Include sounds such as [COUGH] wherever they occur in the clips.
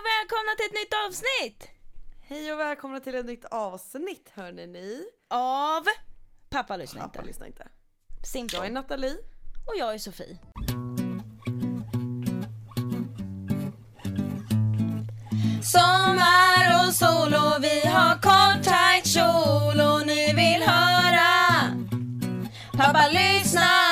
och välkomna till ett nytt avsnitt! Hej och välkomna till ett nytt avsnitt hörni ni. Av Pappa lyssnar Pappa inte. lyssnar inte. Simple. Jag är Nathalie. Och jag är Sofie. Sommar och sol och vi har kort tight kjol och ni vill höra Pappa lyssna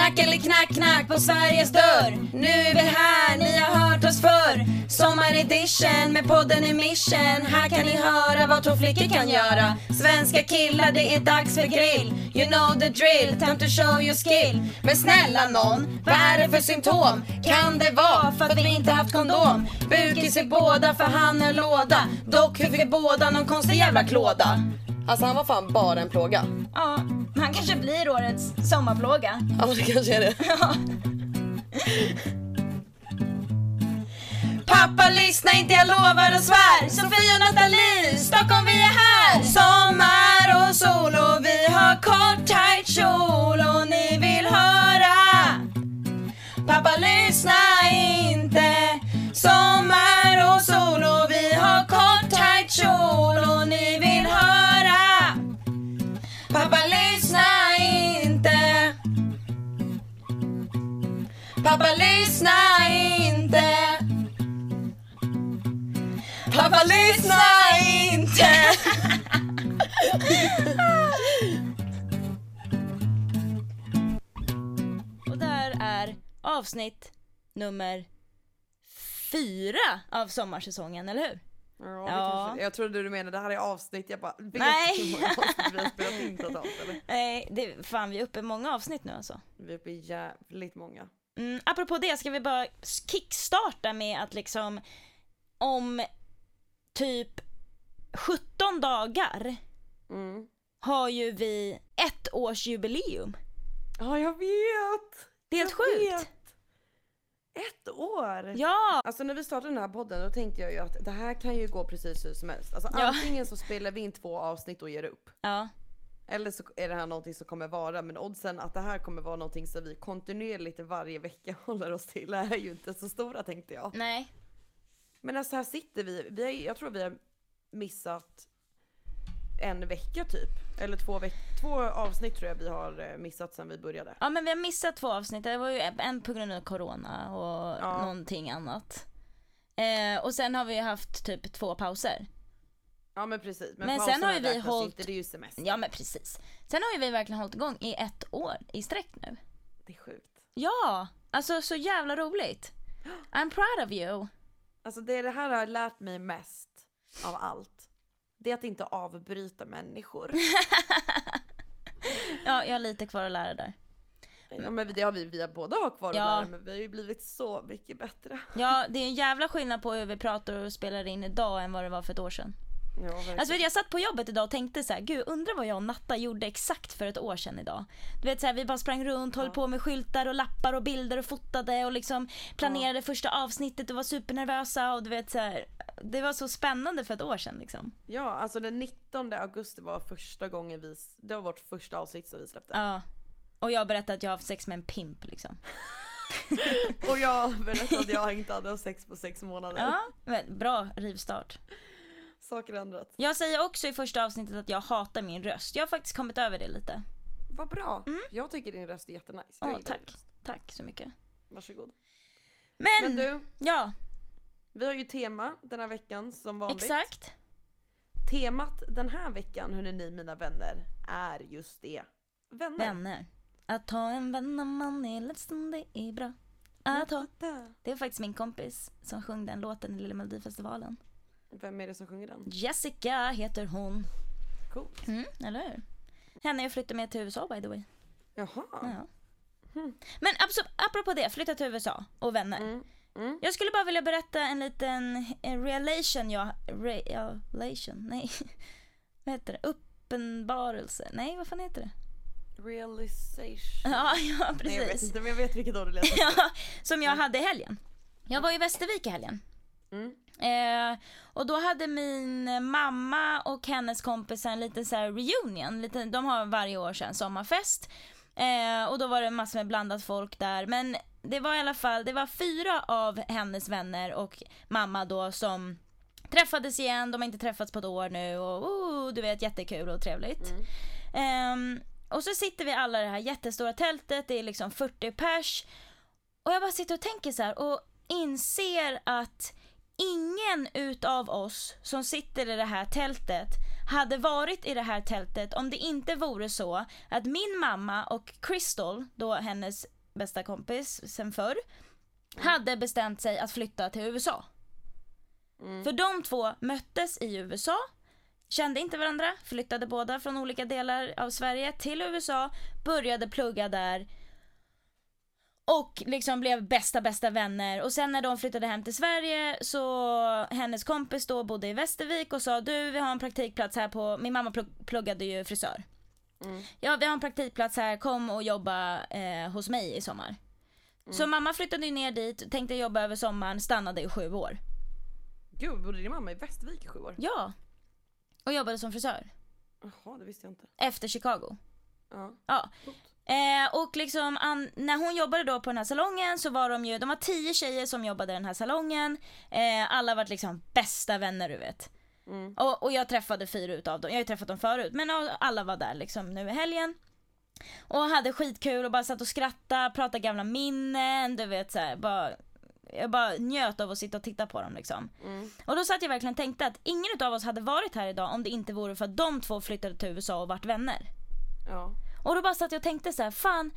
Knack eller knack knack på Sveriges dörr. Nu är vi här, ni har hört oss förr. Sommaredition med podden i mission. Här kan ni höra vad två flickor kan göra. Svenska killar, det är dags för grill. You know the drill, time to show your skill. Men snälla nån, vad är det för symptom? Kan det vara för att vi inte haft kondom? Bukis i båda för han är låda. Dock hur vi båda någon konstig jävla klåda. Alltså han var fan bara en plåga. Ja, han kanske blir årets sommarplåga. Ja det kanske är det. [LAUGHS] Pappa lyssna inte, jag lovar och svär. Sofia och Nathalie, Stockholm vi är här. Sommar och sol och vi har kort tight kjol och ni vill höra. Pappa lyssna Pappa lyssna inte Pappa lyssna inte Och där är avsnitt nummer fyra av sommarsäsongen, eller hur? Ja, Ja. Kanske, jag trodde du menade det här är avsnitt. Jag bara vet Nej. hur många avsnitt vi har spelat in totalt eller? [LAUGHS] Nej, det, fan vi är uppe i många avsnitt nu alltså. Vi är uppe i jävligt många. Mm, apropå det ska vi bara kickstarta med att liksom om typ 17 dagar Mm. har ju vi ett års jubileum. Ja jag vet! Det är helt sjukt. vet. Ett år! Ja, Alltså när vi startade den här podden då tänkte jag ju att det här kan ju gå precis hur som helst. Alltså Ja. antingen så spelar vi in två avsnitt och ger upp. ja, Eller så är det här någonting som kommer vara, men oddsen att det här kommer vara någonting som vi kontinuerligt varje vecka [LAUGHS] håller oss till är ju inte så stora tänkte jag. nej. Men alltså här sitter vi, vi har, jag tror vi har missat en vecka typ. Eller två, veck- två avsnitt tror jag vi har eh, missat sedan vi började. Ja men vi har missat två avsnitt, det var ju en på grund av corona och Ja. någonting annat. Eh, och sen har vi haft typ två pauser. Ja men precis. Men, Men sen har ju vi hållit- Inte, det är ju semester. Ja men precis. Sen har ju vi verkligen hållit igång i ett år i sträck nu. Det är sjukt. Ja, alltså så jävla roligt. I'm proud of you. Alltså det, det här har lärt mig mest av allt. Det är att inte avbryta människor. [LAUGHS] Ja, jag har lite kvar att lära där. Ja, men det har vi, vi har båda har kvar att Ja. lära men vi har ju blivit så mycket bättre. Ja, det är en jävla skillnad på hur vi pratar och spelar in idag än vad det var för ett år sedan. Ja. Alltså jag satt på jobbet idag och tänkte så här, gud undrar vad jag och Natta gjorde exakt för ett år sedan idag. Du vet så här, vi bara sprang runt, höll på med skyltar och lappar och bilder och fotade och liksom planerade första avsnittet och var supernervösa och du vet så här, det var så spännande för ett år sedan liksom. Ja, alltså den 19 augusti var första gången vi, det var vårt första avsnitt som vi släppte. Ja. Och jag berättade att jag har haft sex med en pimp liksom. [LAUGHS] Och jag berättade att jag [LAUGHS] inte hade haft sex på sex månader. Ja, men bra rivstart. Saker ändrats. Jag säger också i första avsnittet att jag hatar min röst. Jag har faktiskt kommit över det lite. Vad bra. Jag tycker din röst är jättenice. Jag Mm. Din tack. röst. Tack så mycket. Varsågod. Men, Men du, ja, vi har ju tema den här veckan som vanligt. exakt. Temat den här veckan, hörni ni mina vänner, är just det. Vänner. Vänner. Att ha en vän om man är ledsen, det är bra. Att ha. Det var faktiskt min kompis som sjöng den låten i Lilla Melodifestivalen. Vem är det som sjunger den? Jessica heter hon. Coolt. Mm, eller hur? Henne jag flyttade med till USA by the way. Jaha. Ja. Men abso- apropå det, flytta till USA och vänner. Mm. Mm. Jag skulle bara vilja berätta en liten en relation jag... Re, ja, relation? Nej. [LAUGHS] vad heter det? Uppenbarelse? Nej, vad fan heter det? Realization. Ja, ja Nej, jag vet precis. inte men jag vet vilket ord det lät. [LAUGHS] Ja, som jag hade i helgen. Jag var i Västervik i helgen. Mm. Eh, och då hade min mamma och hennes kompisar en liten så reunion. Lite, de har varje år sedan sommarfest. Eh, och då var det massor med blandat folk där. Men det var i alla fall, det var fyra av hennes vänner och mamma då som träffades igen, de har inte träffats på ett år nu och oh, du vet jättekul och trevligt. Ehm, och så sitter vi alla i det här jättestora tältet, det är liksom 40 pers. Och jag bara sitter och tänker så här och inser att ingen utav oss som sitter i det här tältet hade varit i det här tältet om det inte vore så att min mamma och Crystal, då hennes bästa kompis sen förr, hade bestämt sig att flytta till USA. För de två möttes i USA, kände inte varandra, flyttade båda från olika delar av Sverige till USA, började plugga där och liksom blev bästa bästa vänner och sen när de flyttade hem till Sverige så hennes kompis då bodde i Västervik och sa du vi har en praktikplats här på, min mamma plugg- pluggade ju frisör. Ja vi har en praktikplats här, kom och jobba eh, hos mig i sommar. Så mamma flyttade ju ner dit, tänkte jobba över sommaren, stannade i sju år. Gud, bodde din mamma i Västervik i sju år? Ja. Och jobbade som frisör. Jaha, det visste jag inte. Efter Chicago. Ja. Ja. Eh, och liksom an, när hon jobbade då på den här salongen så var de ju, de var tio tjejer som jobbade i den här salongen. Eh, alla var liksom bästa vänner du vet. Mm. Och, och jag träffade fyra utav dem, jag har ju träffat dem förut men alla var där liksom nu i helgen. Och hade skitkul och bara satt och skrattade, pratade gamla minnen, du vet såhär bara jag bara njöt av att sitta och titta på dem liksom. Mm. Och då satt jag verkligen och tänkte att ingen av oss hade varit här idag om det inte vore för att de två flyttade till USA och vart vänner. Ja. Och då bara satt jag och tänkte så här, fan,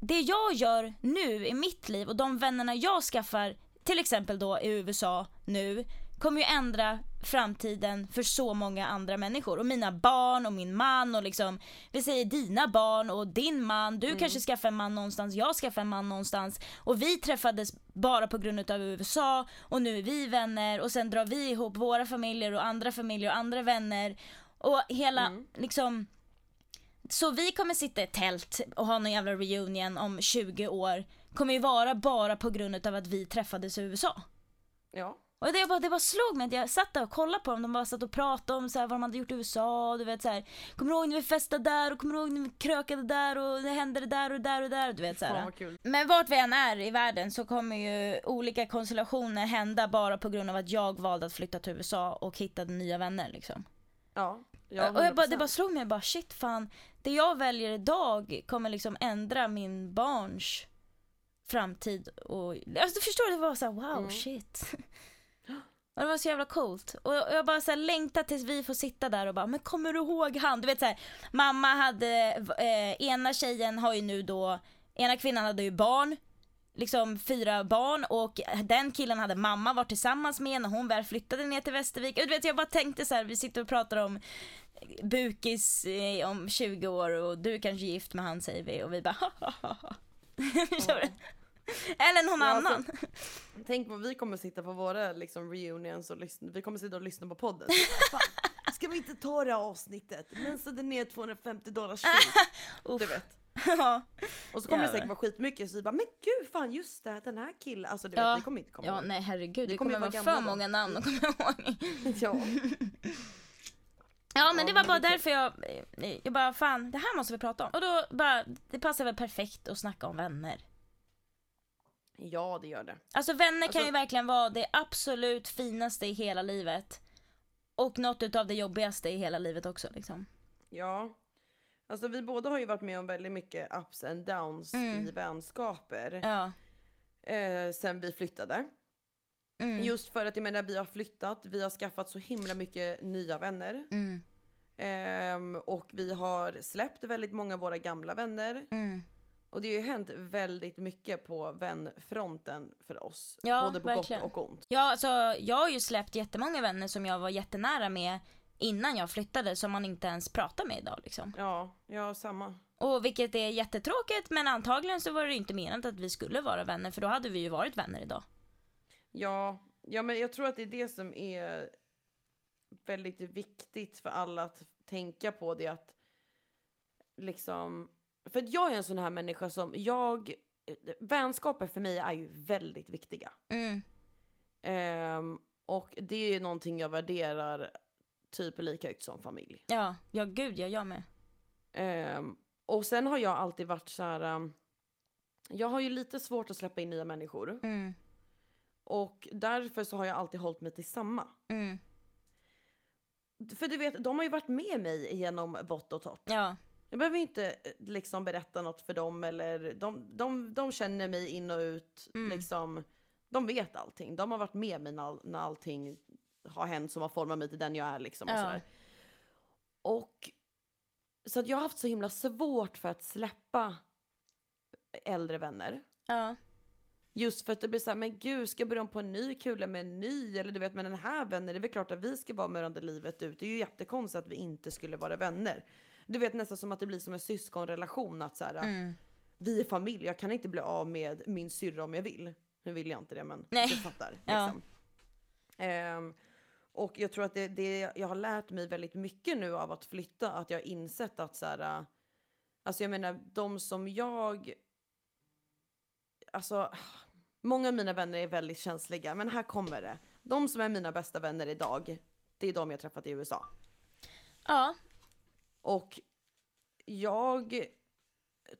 det jag gör nu i mitt liv och de vännerna jag skaffar, till exempel då i USA nu, kommer ju ändra framtiden för så många andra människor. Och mina barn och min man och liksom, vi säger dina barn och din man, du kanske skaffar en man någonstans, jag skaffar en man någonstans. Och vi träffades bara på grund av USA och nu är vi vänner och sen drar vi ihop våra familjer och andra familjer och andra vänner. Och hela liksom så vi kommer sitta i ett tält och ha någon jävla reunion om 20 år kommer ju vara bara på grund av att vi träffades i USA. Ja. Och det bara, det bara slog mig att jag satt där och kollade på dem, de bara satt och pratade om så här, vad de hade gjort i USA, du vet så här, kommer du ihåg när vi festade där och kommer du ihåg när vi krökade där och det hände det där och där och där, du vet så här. kul. Men vart vi än är i världen så kommer ju olika konstellationer hända bara på grund av att jag valde att flytta till USA och hittade nya vänner liksom. Ja. Ja och jag bara, det 100%. bara slog mig, bara shit fan, det jag väljer idag kommer liksom ändra min barns framtid och, alltså du förstår, det var så här, wow Mm. shit. [GASPS] Och det var så jävla coolt. Och jag bara så här längtar tills vi får sitta där och bara, men kommer du ihåg han? Du vet så här, mamma hade, eh, ena tjejen har ju nu då, ena kvinnan hade ju barn, liksom fyra barn och den killen hade mamma varit tillsammans med när hon väl flyttade ner till Västervik. Du vet jag bara tänkte så här, vi sitter och pratar om bukis eh, om 20 år och du kanske är gift med han säger vi och vi bara ha ha ha ha. [LAUGHS] Förstår du? Eller någon Ja, annan. Tänk vad vi kommer sitta på våra liksom, reunions och lyssna. Vi kommer sitta och lyssna på podden. [LAUGHS] Fan, ska vi inte ta det här avsnittet? Men så det ner 250 dollars [LAUGHS] Uff. Du vet. [LAUGHS] Ja. Och så kommer det säkert vara skitmycket så vi bara men gud fan just det den här killen. Alltså du Ja. vet vi kommer inte komma Ja ihåg. nej herregud, det kommer kommer, ju vara för då. många namn att komma ihåg. [LAUGHS] Ja. Ja men Ja, det var bara det är därför jag, jag bara fan det här måste vi prata om. Och då bara, det passar väl perfekt att snacka om vänner. ja det gör det. Alltså vänner kan Alltså- ju verkligen vara det absolut finaste i hela livet. Och något utav det jobbigaste i hela livet också liksom. Ja. Alltså vi båda har ju varit med om väldigt mycket ups and downs Mm. i vänskaper. Ja. Eh, sen vi flyttade. Mm. Just för att jag menar vi har flyttat, vi har skaffat så himla mycket nya vänner. Mm. Ehm, och vi har släppt väldigt många av våra gamla vänner. Mm. Och det har ju hänt väldigt mycket på vänfronten för oss. Ja, både på verkligen. gott och ont. Ja alltså jag har ju släppt jättemånga vänner som jag var jättenära med innan jag flyttade som man inte ens pratar med idag liksom. Ja, ja samma. Och vilket är jättetråkigt men antagligen så var det inte menat att vi skulle vara vänner för då hade vi ju varit vänner idag. Ja, ja men jag tror att det är det som är väldigt viktigt för alla att tänka på det att liksom, för att jag är en sån här människa som jag, vänskaper för mig är ju väldigt viktiga. Mm. Ehm, och det är ju någonting jag värderar typ lika högt som familj. Ja, ja gud ja, jag med. Ehm, och sen har jag alltid varit så här. um, jag har ju lite svårt att släppa in nya människor. Mm. Och därför så har jag alltid hållit mig till samma. Mm. För du vet, de har ju varit med mig genom vått och torrt. Ja. Jag behöver inte eh, liksom berätta något för dem eller de, de, de känner mig in och ut. Mm. Liksom, de vet allting. De har varit med mig när, all, när allting har hänt som har format mig till den jag är. Liksom, och, Ja. sådär. och Så att jag har haft så himla svårt för att släppa äldre vänner. Ja. Just för att det blir så här, men gud, ska jag börja om på en ny kula med en ny? Eller du vet, med den här vänner, det är väl klart att vi ska vara med varandra livet ut. Det är ju jättekonstigt att vi inte skulle vara vänner. Du vet nästan som att det blir som en syskonrelation, att så här, Mm. vi är familj, jag kan inte bli av med min syrra om jag vill. Nu vill jag inte det, men Nej. du fattar. Ja. Liksom. Och jag tror att det, det, jag har lärt mig väldigt mycket nu av att flytta, att jag har insett att så här, alltså jag menar de som jag, alltså många av mina vänner är väldigt känsliga, men här kommer det. De som är mina bästa vänner idag, det är de jag träffat i USA. Ja. Och jag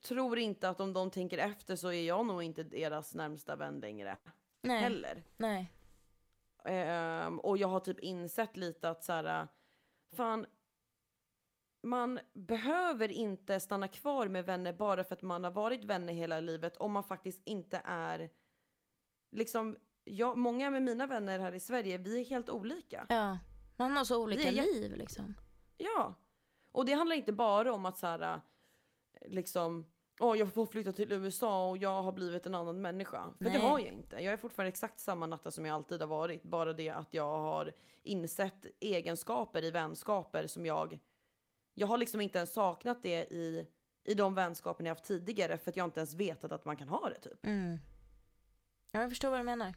tror inte att om de tänker efter så är jag nog inte deras närmsta vän längre Nej. heller. Nej. Ehm, och jag har typ insett lite att så här, fan, man behöver inte stanna kvar med vänner bara för att man har varit vänner hela livet om man faktiskt inte är, liksom, jag, många med mina vänner här i Sverige, vi är helt olika. Ja. Man har så olika är liv liksom. Ja. Och det handlar inte bara om att så här, liksom, åh jag får flytta till USA och jag har blivit en annan människa. För det Nej. har jag inte. Jag är fortfarande exakt samma Natta som jag alltid har varit. Bara det att jag har insett egenskaper i vänskaper som jag, jag har liksom inte ens saknat det i, i de vänskapen jag haft tidigare för att jag inte ens vetat att man kan ha det typ. Mm. Ja, jag förstår vad du menar.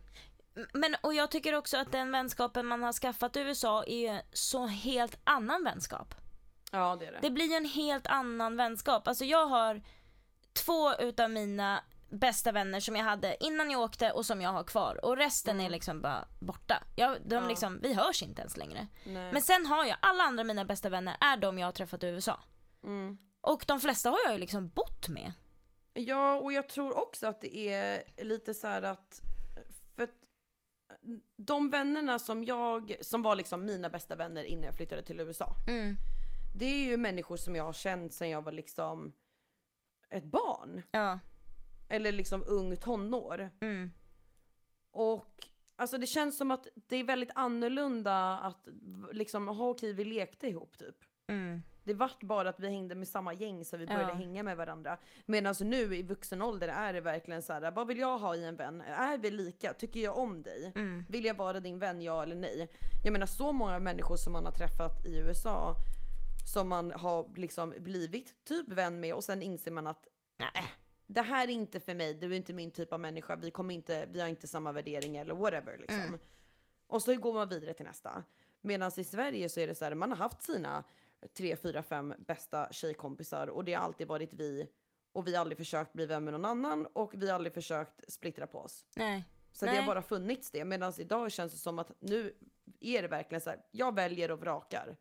Men, och jag tycker också att den vänskapen man har skaffat i USA är så helt annan vänskap. Ja det är det. Det blir ju en helt annan vänskap. Alltså jag har två utav mina bästa vänner som jag hade innan jag åkte och som jag har kvar. Och resten är liksom bara borta. Jag, de Ja. liksom, vi hörs inte ens längre. Nej. Men sen har jag, alla andra mina bästa vänner är de jag har träffat i USA. Mm. Och de flesta har jag ju liksom bott med. Ja, och jag tror också att det är lite så här att, för att de vännerna som jag, som var liksom mina bästa vänner innan jag flyttade till USA. Mm. Det är ju människor som jag har känt sedan jag var liksom ett barn. Ja. Eller liksom ung tonår. Mm. Och alltså det känns som att det är väldigt annorlunda att liksom, aha, okej vi lekte ihop typ. Mm. Det vart bara att vi hängde med samma gäng så vi började Ja. hänga med varandra. Medan nu i vuxen ålder är det verkligen så här, vad vill jag ha i en vän? Är vi lika? Tycker jag om dig? Mm. Vill jag vara din vän, ja eller nej? Jag menar så många människor som man har träffat i USA som man har liksom blivit typ vän med och sen inser man att nej, det här är inte för mig, du är inte min typ av människa, vi, kommer inte, vi har inte samma värdering eller whatever liksom. Mm. Och så går man vidare till nästa. Medan i Sverige så är det så här, man har haft sina tre, fyra, fem bästa tjejkompisar och det har alltid varit vi och vi har aldrig försökt bli vän med någon annan och vi har aldrig försökt splittra på oss. Nej. Så det Nej. har bara funnits det. Medan idag känns det som att nu är det verkligen så här, jag väljer och vrakar.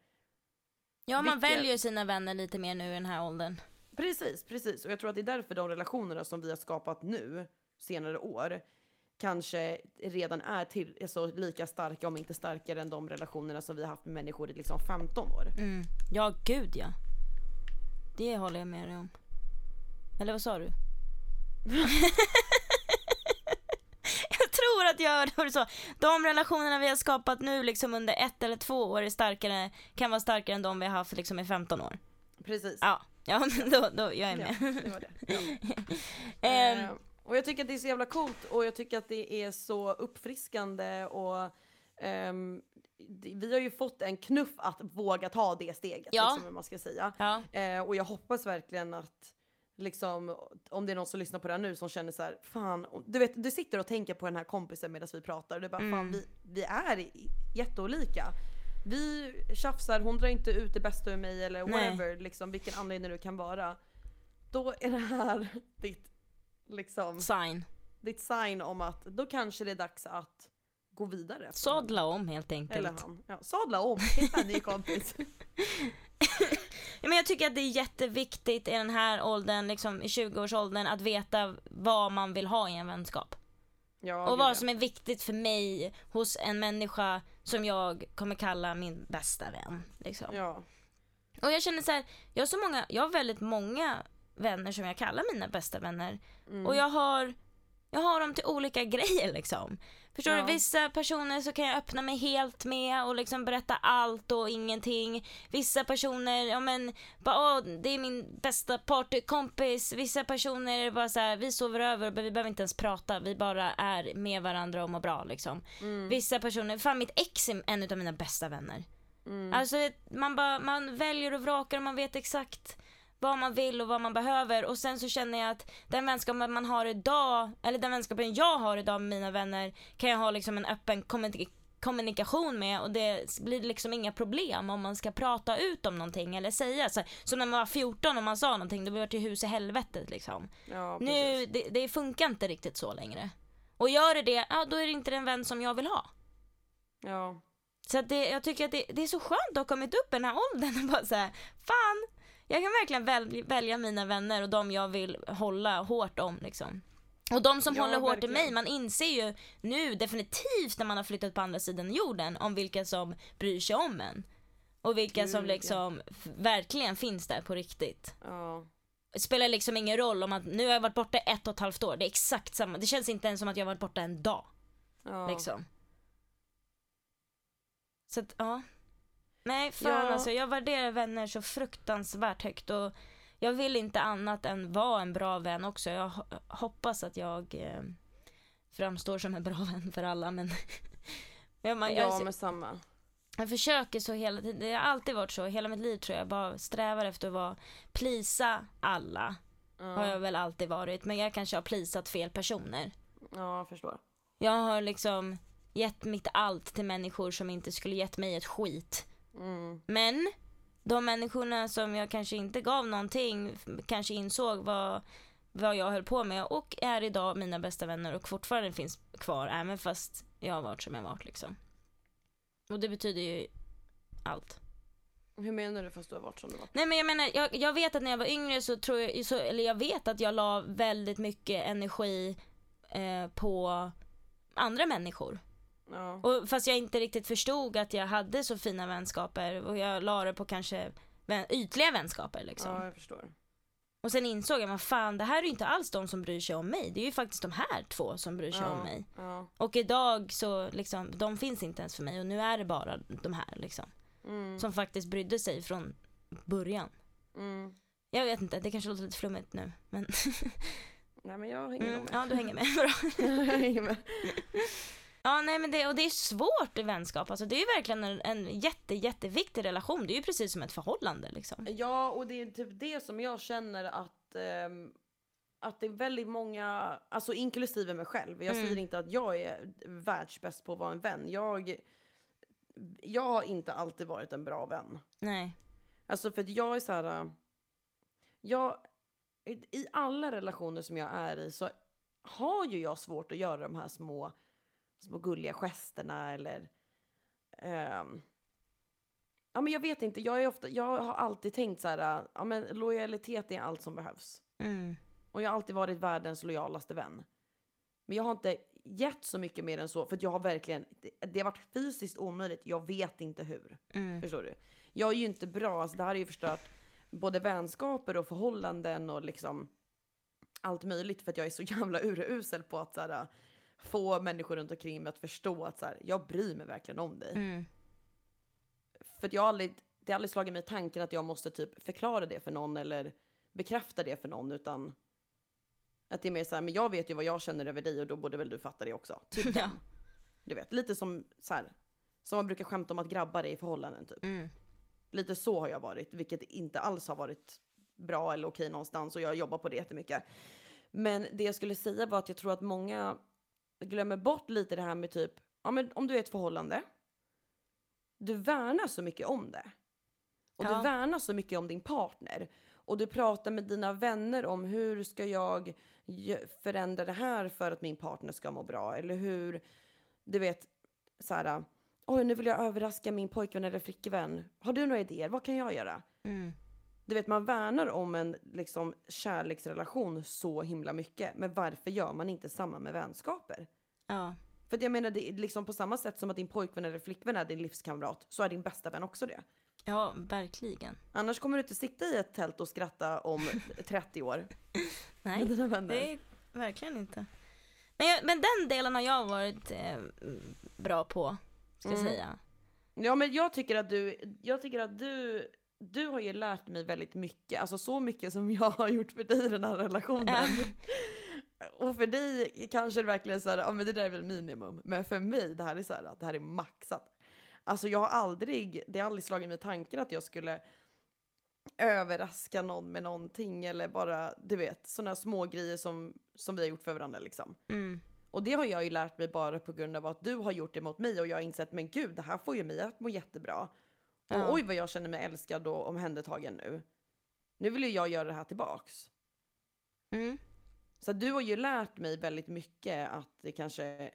Ja, man Vilket- väljer sina vänner lite mer nu i den här åldern. Precis, precis. Och jag tror att det är därför de relationerna som vi har skapat nu, senare år, kanske redan är till, alltså, lika starka, om inte starkare än de relationerna som vi har haft med människor i liksom 15 år. Mm. Ja, gud ja. Det håller jag med dig om. Eller vad sa du? [LAUGHS] att du sa. De relationerna vi har skapat nu liksom under ett eller två år är starkare, kan vara starkare än de vi har haft liksom i 15 år. Precis. Ja, ja [LAUGHS] då, då, jag är Ja, med. det var det. Ja. [LAUGHS] Eh, och jag tycker att det är så jävla coolt och jag tycker att det är så uppfriskande och det- vi har ju fått en knuff att våga ta det steget, Ja. liksom, om man ska säga. ja, Eh, och jag hoppas verkligen att liksom, om det är någon som lyssnar på det här nu som känner så här, fan, du vet, du sitter och tänker på den här kompisen medan vi pratar och du bara, fan Mm. vi, vi är jätteolika. Vi tjafsar, hon drar inte ut det bästa ur mig eller Nej. whatever, liksom, vilken anledning det kan vara. Då är det här [LAUGHS] ditt, liksom, sign. ditt sign om att då kanske det är dags att gå vidare. Sadla om helt enkelt. Eller han. Ja, sadla om, hitta en ny kompis. [LAUGHS] [LAUGHS] Ja, men jag tycker att det är jätteviktigt i den här åldern, liksom i 20-årsåldern, att veta vad man vill ha i en vänskap. Ja, och vad som är viktigt för mig hos en människa som jag kommer kalla min bästa vän. Liksom. Ja. Och jag känner så här, jag har så många, jag har väldigt många vänner som jag kallar mina bästa vänner. Mm. Och jag har, jag har dem till olika [LAUGHS] grejer liksom. Förstår Ja. du? Vissa personer så kan jag öppna mig helt med och liksom berätta allt och ingenting. Vissa personer, ja men, bara, åh, det är min bästa partykompis. Vissa personer är bara så här, vi sover över och vi behöver inte ens prata. Vi bara är med varandra och mår bra liksom. Mm. Vissa personer, fan mitt ex är en av mina bästa vänner. Mm. Alltså man, bara, man väljer och vrakar och man vet exakt vad man vill och vad man behöver och sen så känner jag att den vänskapen man har idag, eller den vänskapen jag har idag med mina vänner kan jag ha liksom en öppen kommunik- kommunikation med och det blir liksom inga problem om man ska prata ut om någonting eller säga så, som när man var 14 och man sa någonting, det var till hus i helvetet liksom. ja, Nu, det, det funkar inte riktigt så längre. Och gör det det, ja då är det inte den vän som jag vill ha. Ja. Så att det, jag tycker att det, det är så skönt att ha kommit upp i den här åldern och bara säga fan, jag kan verkligen väl, välja mina vänner och de jag vill hålla hårt om liksom. Och de som Ja, håller hårt i mig, man inser ju nu definitivt när man har flyttat på andra sidan jorden om vilka som bryr sig om en. Och vilka som Gud, ja. liksom f- verkligen finns där på riktigt. Ja. Det spelar liksom ingen roll om att nu har jag varit borta ett och ett halvt år, det är exakt samma. Det känns inte ens som att jag har varit borta en dag. Ja. Liksom. Så att, ja. Nej, fan Ja. alltså. Jag värderar vänner så fruktansvärt högt och jag vill inte annat än vara en bra vän också. Jag ho- hoppas att jag eh, framstår som en bra [LAUGHS] vän för alla men [LAUGHS] jag, man, Ja, jag, men samma. jag försöker så hela tiden. Det har alltid varit så. Hela mitt liv tror jag. Bara strävar efter att vara, plisa alla. Har Ja, jag väl alltid varit. Men jag kanske har plisat fel personer. ja jag förstår. Jag har liksom gett mitt allt till människor som inte skulle gett mig ett skit. Mm. Men de människorna som jag kanske inte gav någonting kanske insåg vad, vad jag höll på med och är idag mina bästa vänner och fortfarande finns kvar även fast jag har varit som jag varit liksom. Och det betyder ju allt. Hur menar du fast du har varit som du varit? Nej men jag menar, jag, jag vet att när jag var yngre så tror jag, så, eller jag vet att jag la väldigt mycket energi eh, på andra människor. Ja. Och fast jag inte riktigt förstod att jag hade så fina vänskaper och jag la det på kanske vän, ytliga vänskaper liksom. ja, jag förstår. Och sen insåg jag, vad fan det här är ju inte alls de som bryr sig om mig. Det är ju faktiskt de här två som bryr sig ja. om mig. Ja. Och idag så liksom, de finns inte ens för mig och nu är det bara de här liksom. Mm. Som faktiskt brydde sig från början. Mm. Jag vet inte, det kanske låter lite flummigt nu. Men [LAUGHS] Nej men jag hänger mm, med. ja, du hänger med. [LAUGHS] Bra. [LAUGHS] jag hänger med. Ja, nej men det, och det är svårt i vänskap. Alltså, det är ju verkligen en, en jätte, jätteviktig relation. Det är ju precis som ett förhållande liksom. Ja, och det är typ det som jag känner att ehm, att det är väldigt många, alltså inklusive mig själv. Jag Mm. säger inte att jag är världsbäst på att vara en vän. Jag, jag har inte alltid varit en bra vän. Nej. Alltså för att jag är så här. äh, Jag, I alla relationer som jag är i så har ju jag svårt att göra de här små, små gulliga gesterna eller... ehm, ja men jag vet inte, jag, är ofta, jag har alltid tänkt så här, ja men lojalitet är allt som behövs. Mm. Och jag har alltid varit världens lojalaste vän. Men jag har inte gett så mycket mer än så, för att jag har verkligen, det, det har varit fysiskt omöjligt, jag vet inte hur. Mm. Förstår du? Jag är ju inte bra, alltså det här har ju förstört både vänskaper och förhållanden och liksom allt möjligt för att jag är så [LAUGHS] jävla urusel på att så här, få människor runt omkring mig att förstå att så här, jag bryr mig verkligen om dig. Mm. För jag har aldrig, det har aldrig slagit mig i tanken att jag måste typ förklara det för någon eller bekräfta det för någon utan att det är mer så här, men jag vet ju vad jag känner över dig och då borde väl du fatta det också. Typ [LAUGHS] Ja. Du vet, lite som så här, som man brukar skämta om att grabbar är i förhållanden typ. Mm. Lite så har jag varit, vilket inte alls har varit bra eller okej någonstans och jag jobbar på det jättemycket. Men det jag skulle säga var att jag tror att många glömmer bort lite det här med typ, ja men om du är i ett förhållande, du värnar så mycket om det. Och Ja. du värnar så mycket om din partner. Och du pratar med dina vänner om hur ska jag förändra det här för att min partner ska må bra? Eller hur, du vet, så här, oj nu vill jag överraska min pojkvän eller flickvän. Har du några idéer? Vad kan jag göra? Mm. Du vet, man värnar om en liksom, kärleksrelation så himla mycket. Men varför gör man inte samma med vänskaper? Ja. För jag menar, det är liksom på samma sätt som att din pojkvän eller flickvän är din livskamrat, så är din bästa vän också det. ja, verkligen. Annars kommer du inte sitta i ett tält och skratta om [LAUGHS] 30 år Nej, det är verkligen inte. Men, jag, men den delen har jag varit eh, bra på, ska jag Mm. säga. Ja men jag tycker att du, jag tycker att du, du har ju lärt mig väldigt mycket, alltså så mycket som jag har gjort för dig i den här relationen. [LAUGHS] Och för dig kanske det verkligen är så här, ja men det där är väl minimum. Men för mig, det här är så här, att det här är maxat. Alltså jag har aldrig, det har aldrig slagit mig tanken att jag skulle överraska någon med någonting eller bara, du vet, sådana små grejer som, som vi har gjort för varandra liksom. Mm. Och det har jag ju lärt mig bara på grund av att du har gjort det mot mig och jag har insett men gud det här får ju mig att må jättebra. Ja. Och oj vad jag känner mig älskad och omhändertagen nu. Nu vill ju jag göra det här tillbaks. Mm. Så du har ju lärt mig väldigt mycket att det kanske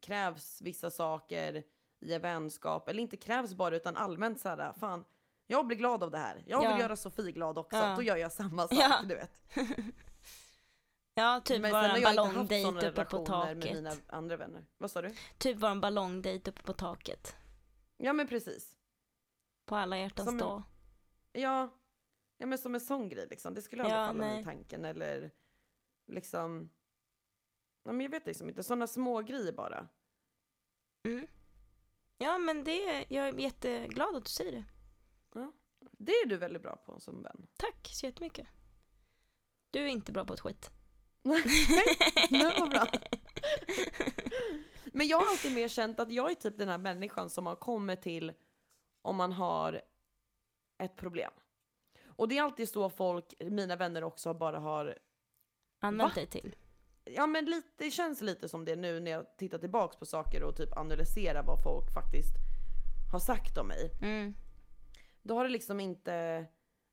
krävs vissa saker i en vänskap, eller inte krävs bara utan allmänt så här, fan jag blir glad av det här. Jag vill Ja. göra Sofie glad också, Ja. då gör jag samma sak, Ja. du vet. [LAUGHS] Ja, typ vara har en ballongdejt uppe på relationer med taket. mina andra vänner. Vad sa du? Typ vara en ballongdejt uppe på taket. Ja men precis. På alla hjärtans Som en- dag. Ja, ja men som en sån grej liksom. Det skulle aldrig Ja, falla mig nej. i tanken eller liksom. Ja, men jag vet liksom inte, sådana små grejer bara. Mm. Ja, men det, jag är jätteglad att du säger det. Det är du väldigt bra på som vän. Tack så jättemycket. Du är inte bra på ett skit. Det var bra. [LAUGHS] Men jag har alltid mer känt att jag är typ den här människan som man kommer till om man har ett problem. Och det är alltid så folk, mina vänner också, bara har Använt dig till. Ja men lite, det känns lite som det nu när jag tittar tillbaks på saker och typ analyserar vad folk faktiskt har sagt om mig. Mm. Då har det liksom inte,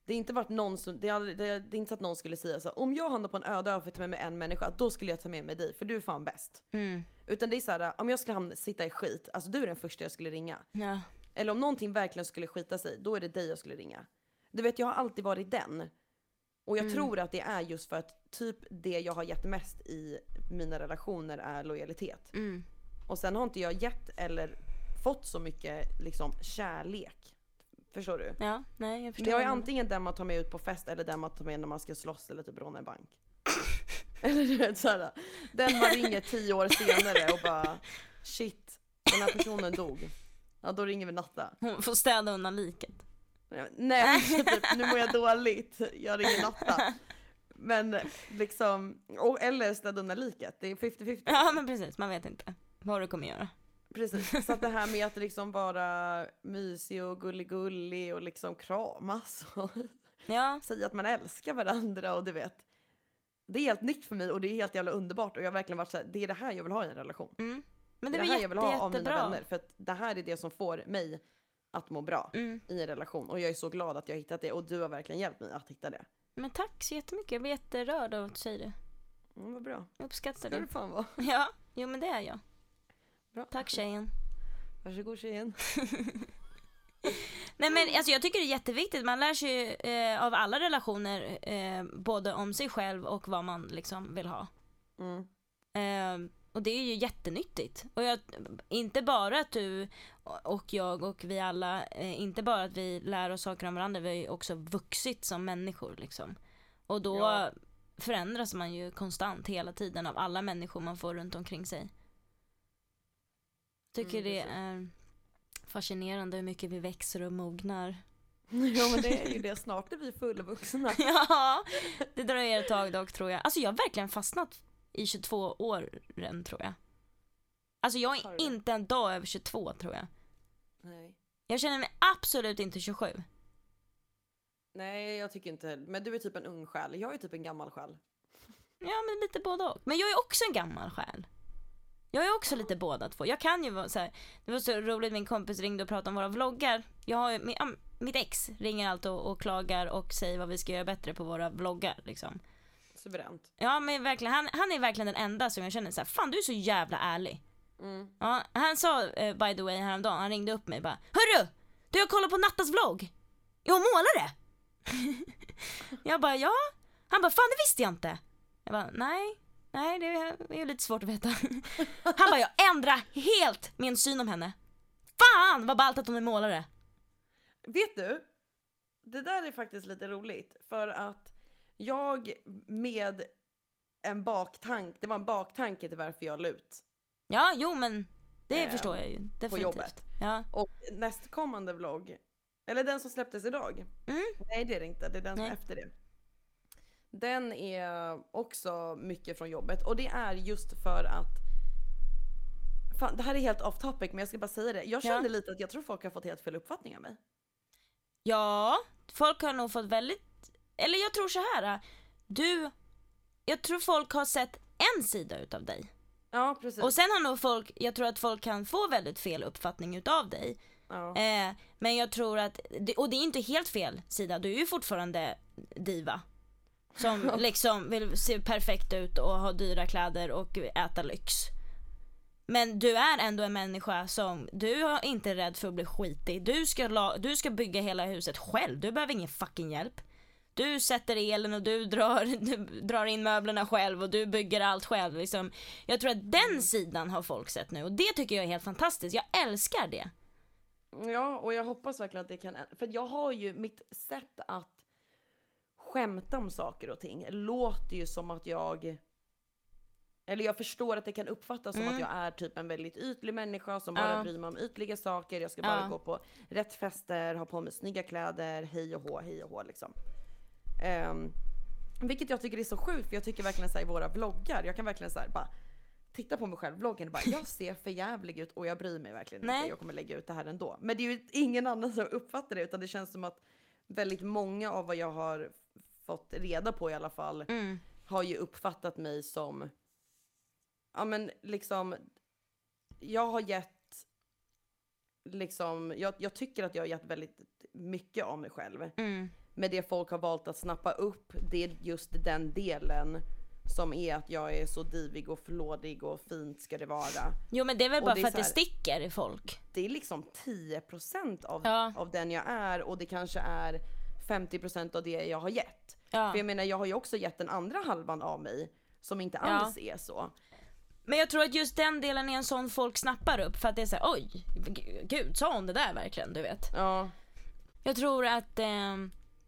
det har inte varit någon som, det aldrig, det är, det är inte så att någon skulle säga så om jag hamnar på en öde ö och får ta med mig en människa, då skulle jag ta med mig dig för du är fan bäst. Mm. Utan det är så här, om jag skulle hamna, sitta i skit, alltså du är den första jag skulle ringa. Ja. Eller om någonting verkligen skulle skita sig, då är det dig jag skulle ringa. Du vet, jag har alltid varit den. Och jag Mm. tror att det är just för att typ det jag har gett mest i mina relationer är lojalitet. Mm. Och sen har inte jag gett eller fått så mycket liksom kärlek. Förstår du? Ja, nej jag förstår. Det är du antingen den man tar med ut på fest eller den man tar med när man ska slåss eller typ råna en bank. [LAUGHS] eller du vet såhär, den man ringer tio år senare och bara shit, den här personen dog. Ja då ringer vi Natta. Hon får städa undan liket. Nej, typ, nu mår jag dåligt, jag ringer Natta. Men liksom, och, eller städa undan liket, det är 50-50. Ja men precis, man vet inte vad du kommer göra. Precis, så att det här med att liksom vara mysig och gullig-gullig och liksom kramas och Ja, säga att man älskar varandra och du vet. Det är helt nytt för mig och det är helt jävla underbart och jag har verkligen varit så här, det är det här jag vill ha i en relation. mm. Men Det det var här jag vill ha av mina vänner för att det här är det som får mig att må bra Mm. i en relation och jag är så glad att jag har hittat det och du har verkligen hjälpt mig att hitta det. Men tack så jättemycket, jag blir jätterörd av att du säger det. Mm, vad bra. Jag uppskattar Ska det. du fan vara. [LAUGHS] Ja, jo men det är jag. Bra. Tack tjejen. Varsågod tjejen. [LAUGHS] Nej men alltså jag tycker det är jätteviktigt, man lär sig ju, eh, av alla relationer eh, både om sig själv och vad man liksom vill ha. Mm. Eh, och det är ju jättenyttigt. Och jag, inte bara att du och jag och vi alla, eh, inte bara att vi lär oss saker om varandra, vi har ju också vuxit som människor liksom. Och då Ja. förändras man ju konstant hela tiden av alla människor man får runt omkring sig. Tycker Mm, det är fascinerande hur mycket vi växer och mognar. [LAUGHS] Ja men det är ju det, [LAUGHS] snart är vi fullvuxna. Ja, det dröjer ett tag dock tror jag. Alltså jag har verkligen fastnat i 22 åren tror jag. Alltså jag är inte en dag över 22 tror jag. Nej. Jag känner mig absolut inte 27. Nej jag tycker inte Men du är typ en ung själ, jag är typ en gammal själ. Ja men lite både och. Men jag är också en gammal själ. Jag är också lite båda två. Jag kan ju vara så här, det var så roligt min kompis ringde och pratade om våra vloggar. Jag har ju, mitt ex ringer alltid och, och klagar och säger vad vi ska göra bättre på våra vloggar liksom. Suveränt. Ja men verkligen, han, han är verkligen den enda som jag känner så här, fan du är så jävla ärlig. Mm. Ja, han sa eh, by the way häromdagen, han ringde upp mig bara Hörru! Du har kollat på Nattas vlogg! Jo, målare! [LAUGHS] jag bara, ja. Han bara, fan det visste jag inte. Jag bara, nej, nej det är ju lite svårt att veta. [LAUGHS] Han bara, jag ändrar helt min syn om henne. Fan vad ballt att hon är målare. Vet du? Det där är faktiskt lite roligt för att jag med en baktank, det var en baktanke till varför jag la ut Ja, jo men det Eh, förstår jag ju. Definitivt. jobbet. Ja. Och nästkommande vlogg, eller den som släpptes idag. Mm. Nej det är det inte, det är den som Nej. efter det. Den är också mycket från jobbet och det är just för att Fan, det här är helt off topic men jag ska bara säga det. Jag Ja. kände lite att jag tror folk har fått helt fel uppfattning av mig. ja, folk har nog fått väldigt, eller jag tror så här. Du, jag tror folk har sett en sida utav dig. Ja precis. Och sen har nog folk, jag tror att folk kan få väldigt fel uppfattning utav dig. ja. Eh, men jag tror att, och det är inte helt fel sida, du är ju fortfarande diva. Som [LAUGHS] liksom vill se perfekt ut och ha dyra kläder och äta lyx. Men du är ändå en människa som, du är inte rädd för att bli skitig. Du ska, la, du ska bygga hela huset själv, du behöver ingen fucking hjälp. Du sätter elen och du drar, [LAUGHS] du drar in möblerna själv och du bygger allt själv. Liksom. Jag tror att den sidan har folk sett nu och det tycker jag är helt fantastiskt. Jag älskar det. Ja, och jag hoppas verkligen att det kan... För jag har ju mitt sätt att skämta om saker och ting låter ju som att jag... Eller jag förstår att det kan uppfattas som Mm. att jag är typ en väldigt ytlig människa som bara Ja. bryr mig om ytliga saker. Jag ska bara Ja. gå på rätt fester, ha på mig snygga kläder, hej och hå, hej och hå liksom. Ehm, vilket jag tycker är så sjukt för jag tycker verkligen så i våra vloggar, jag kan verkligen så här, bara titta på mig själv vloggen och bara jag ser för jävlig ut och jag bryr mig verkligen Nej. inte. Jag kommer lägga ut det här ändå. Men det är ju ingen annan som uppfattar det utan det känns som att väldigt många av vad jag har fått reda på i alla fall Mm. har ju uppfattat mig som, ja men liksom, jag har gett, liksom, jag, jag tycker att jag har gett väldigt mycket av mig själv. Mm. Men det folk har valt att snappa upp, det är just den delen som är att jag är så divig och flådig och fint ska det vara. Jo men det är väl Och bara är för att det sticker i folk. Det är liksom 10% av, Ja. av den jag är och det kanske är 50% av det jag har gett. Ja. För jag menar jag har ju också gett den andra halvan av mig som inte Ja. alls är så. Men jag tror att just den delen är en sån folk snappar upp för att det är såhär oj, gud sa hon det där verkligen? Du vet. Ja, Jag tror att eh,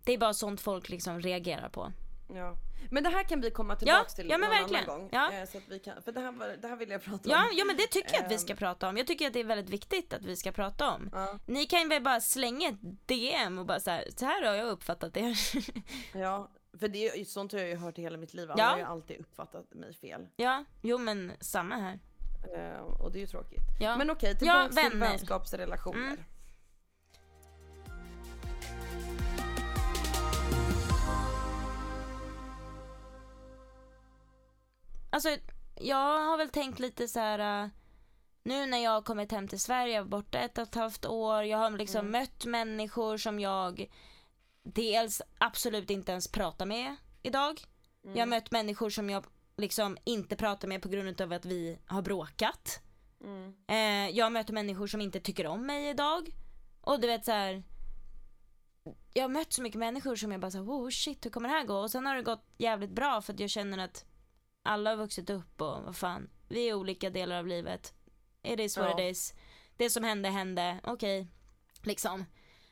det är bara sånt folk liksom reagerar på. ja. Men det här kan vi komma tillbaks till ja, men någon verkligen. annan gång. Ja. Eh, Så att vi kan, för det här, var, det här vill jag prata Ja, om. ja men det tycker jag att vi ska Ehm. prata om. Jag tycker att det är väldigt viktigt att vi ska prata om. Ja. Ni kan väl bara slänga ett DM och bara så här, så här har jag uppfattat det. [LAUGHS] Ja, för det sånt har jag ju hört i hela mitt liv. Alla Ja. har ju alltid uppfattat mig fel. ja, jo men samma här. Eh, och det är ju tråkigt. Ja. Men okej, Ja, tillbaks till vänskapsrelationer. Mm. Alltså, jag har väl tänkt lite så här. äh, Nu när jag har kommit hem till Sverige, jag var borta ett och ett halvt år. Jag har liksom Mm. mött människor som jag dels absolut inte ens pratar med idag. Jag har mött människor som jag liksom inte pratar med på grund av att vi har bråkat. Mm. Eh, jag möter människor som inte tycker om mig idag. Och du vet så här. Jag har mött så mycket människor som jag bara såhär, oh shit hur kommer det här gå? Och sen har det gått jävligt bra för att jag känner att alla har vuxit upp och vad fan, vi är olika delar av livet. It is what Ja. it is. Det som hände hände, okej. Liksom.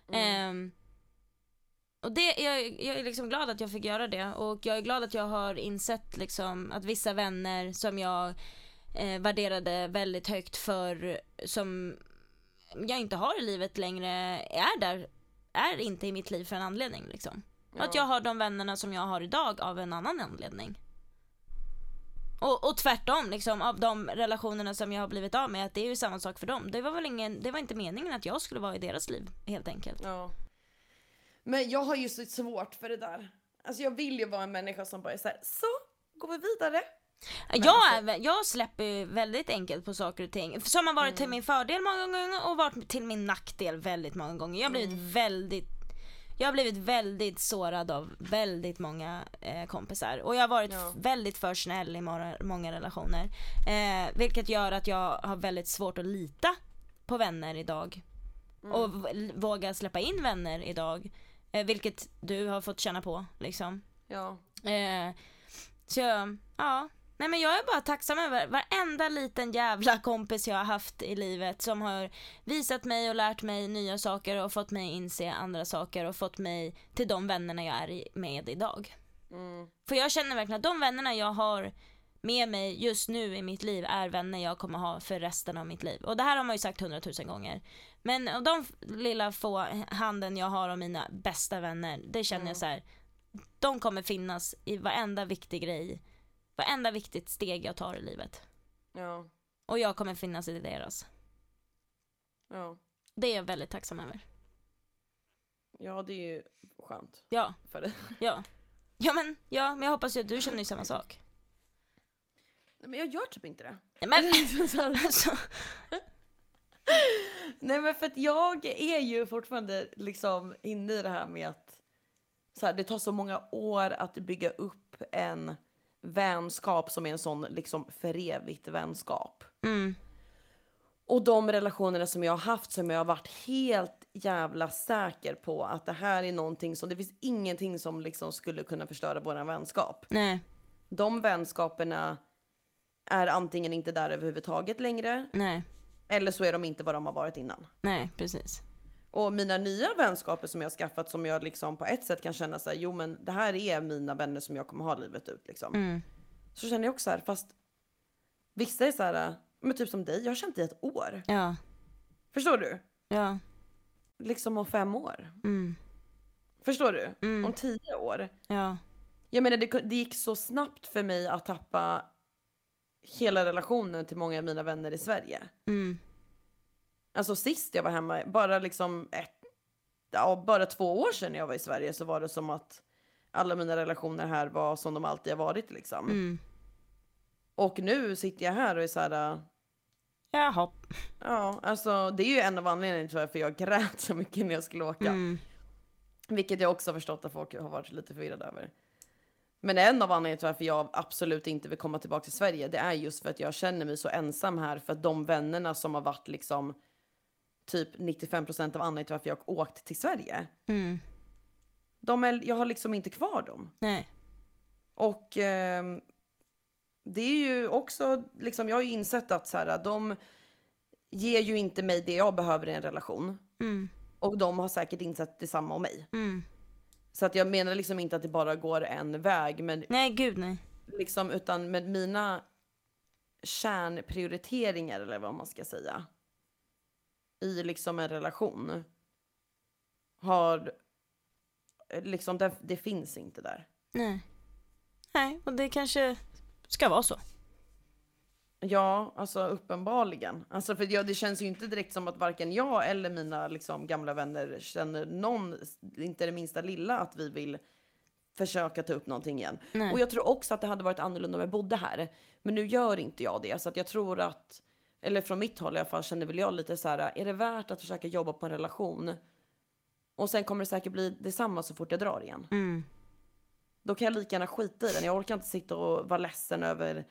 Mm. Ehm, och det, jag, jag är liksom glad att jag fick göra det och jag är glad att jag har insett liksom att vissa vänner som jag eh, värderade väldigt högt för som jag inte har i livet längre är där, är inte i mitt liv för en anledning liksom. Och Att Ja. jag har de vännerna som jag har idag av en annan anledning. Och, och tvärtom liksom av de relationerna som jag har blivit av med att det är ju samma sak för dem. Det var väl ingen, det var inte meningen att jag skulle vara i deras liv helt enkelt. Ja. Men jag har ju så svårt för det där. Alltså jag vill ju vara en människa som bara är såhär, så går vi vidare. Jag, alltså- jag släpper ju väldigt enkelt på saker och ting. Som har varit till min fördel många gånger och varit till min nackdel väldigt många gånger. Jag har blivit väldigt jag har blivit väldigt sårad av väldigt många eh, kompisar och jag har varit Ja. väldigt för snäll i många, många relationer. Eh, vilket gör att jag har väldigt svårt att lita på vänner idag. Och v- våga släppa in vänner idag. Eh, vilket du har fått känna på liksom. Ja. Eh, så jag, ja. Nej men jag är bara tacksam över varenda liten jävla kompis jag har haft i livet som har visat mig och lärt mig nya saker och fått mig inse andra saker och fått mig till de vännerna jag är med idag. Mm. För jag känner verkligen att de vännerna jag har med mig just nu i mitt liv är vänner jag kommer ha för resten av mitt liv. Och det här har man ju sagt hundratusen gånger. Men av de lilla få handen jag har av mina bästa vänner, det känner Mm. jag så här. De kommer finnas i varenda viktig grej, varenda viktigt steg jag tar i livet. Ja. Och jag kommer finnas i deras. Ja. Det är jag väldigt tacksam över. Ja, det är ju skönt Ja, för dig. ja. Ja men, ja, men jag hoppas ju att du känner ju samma sak. Nej, men jag gör typ inte det. Nej, Men, [LAUGHS] alltså, Nej men för att jag är ju fortfarande liksom inne i det här med att så här, det tar så många år att bygga upp en vänskap som är en sån liksom för evigt vänskap. mm, Och de relationerna som jag har haft som jag har varit helt jävla säker på att det här är någonting som, det finns ingenting som liksom skulle kunna förstöra våran vänskap. nej, De vänskaperna är antingen inte där överhuvudtaget längre nej, eller så är de inte vad de har varit innan. nej, precis. Och mina nya vänskaper som jag har skaffat som jag liksom på ett sätt kan känna så här, jo men det här är mina vänner som jag kommer ha livet ut liksom. Mm, Så känner jag också så här, fast vissa är så här, men typ som dig, jag har känt dig ett år. ja, Förstår du? ja, Liksom om fem år. mm, Förstår du? Mm. Om tio år. ja, Jag menar det, det gick så snabbt för mig att tappa hela relationen till många av mina vänner i Sverige. mm, Alltså sist jag var hemma, bara liksom ett, ja, bara två år sedan jag var i Sverige så var det som att alla mina relationer här var som de alltid har varit liksom. mm. Och nu sitter jag här och är så här, Jaha. ja, alltså det är ju en av anledningarna till varför jag grät så mycket när jag skulle åka. Mm, Vilket jag också har förstått att folk har varit lite förvirrade över. Men en av anledningarna till varför jag absolut inte vill komma tillbaka till Sverige, det är just för att jag känner mig så ensam här. För att de vännerna som har varit liksom typ 95% av anledningen till varför jag åkt till Sverige, mm, de är, jag har liksom inte kvar dem. nej, Och ehm, det är ju också, liksom, jag har ju insett att så här, de ger ju inte mig det jag behöver i en relation. mm, Och de har säkert insett detsamma om mig. mm. Så att jag menar liksom inte att det bara går en väg, men Nej, gud nej. liksom utan med mina kärnprioriteringar eller vad man ska säga i liksom en relation har liksom det, det finns inte där. Nej. Nej, och det kanske ska vara så. Ja, alltså uppenbarligen. Alltså för jag, det känns ju inte direkt som att varken jag eller mina liksom, gamla vänner känner någon, inte det minsta lilla, att vi vill försöka ta upp någonting igen. Nej. Och jag tror också att det hade varit annorlunda om jag bodde här. Men nu gör inte jag det, så att jag tror att, eller från mitt håll i alla fall, känner väl jag lite så här, är det värt att försöka jobba på en relation? Och sen kommer det säkert bli detsamma så fort jag drar igen. Mm, Då kan jag lika gärna skita i den. Jag orkar inte sitta och vara ledsen över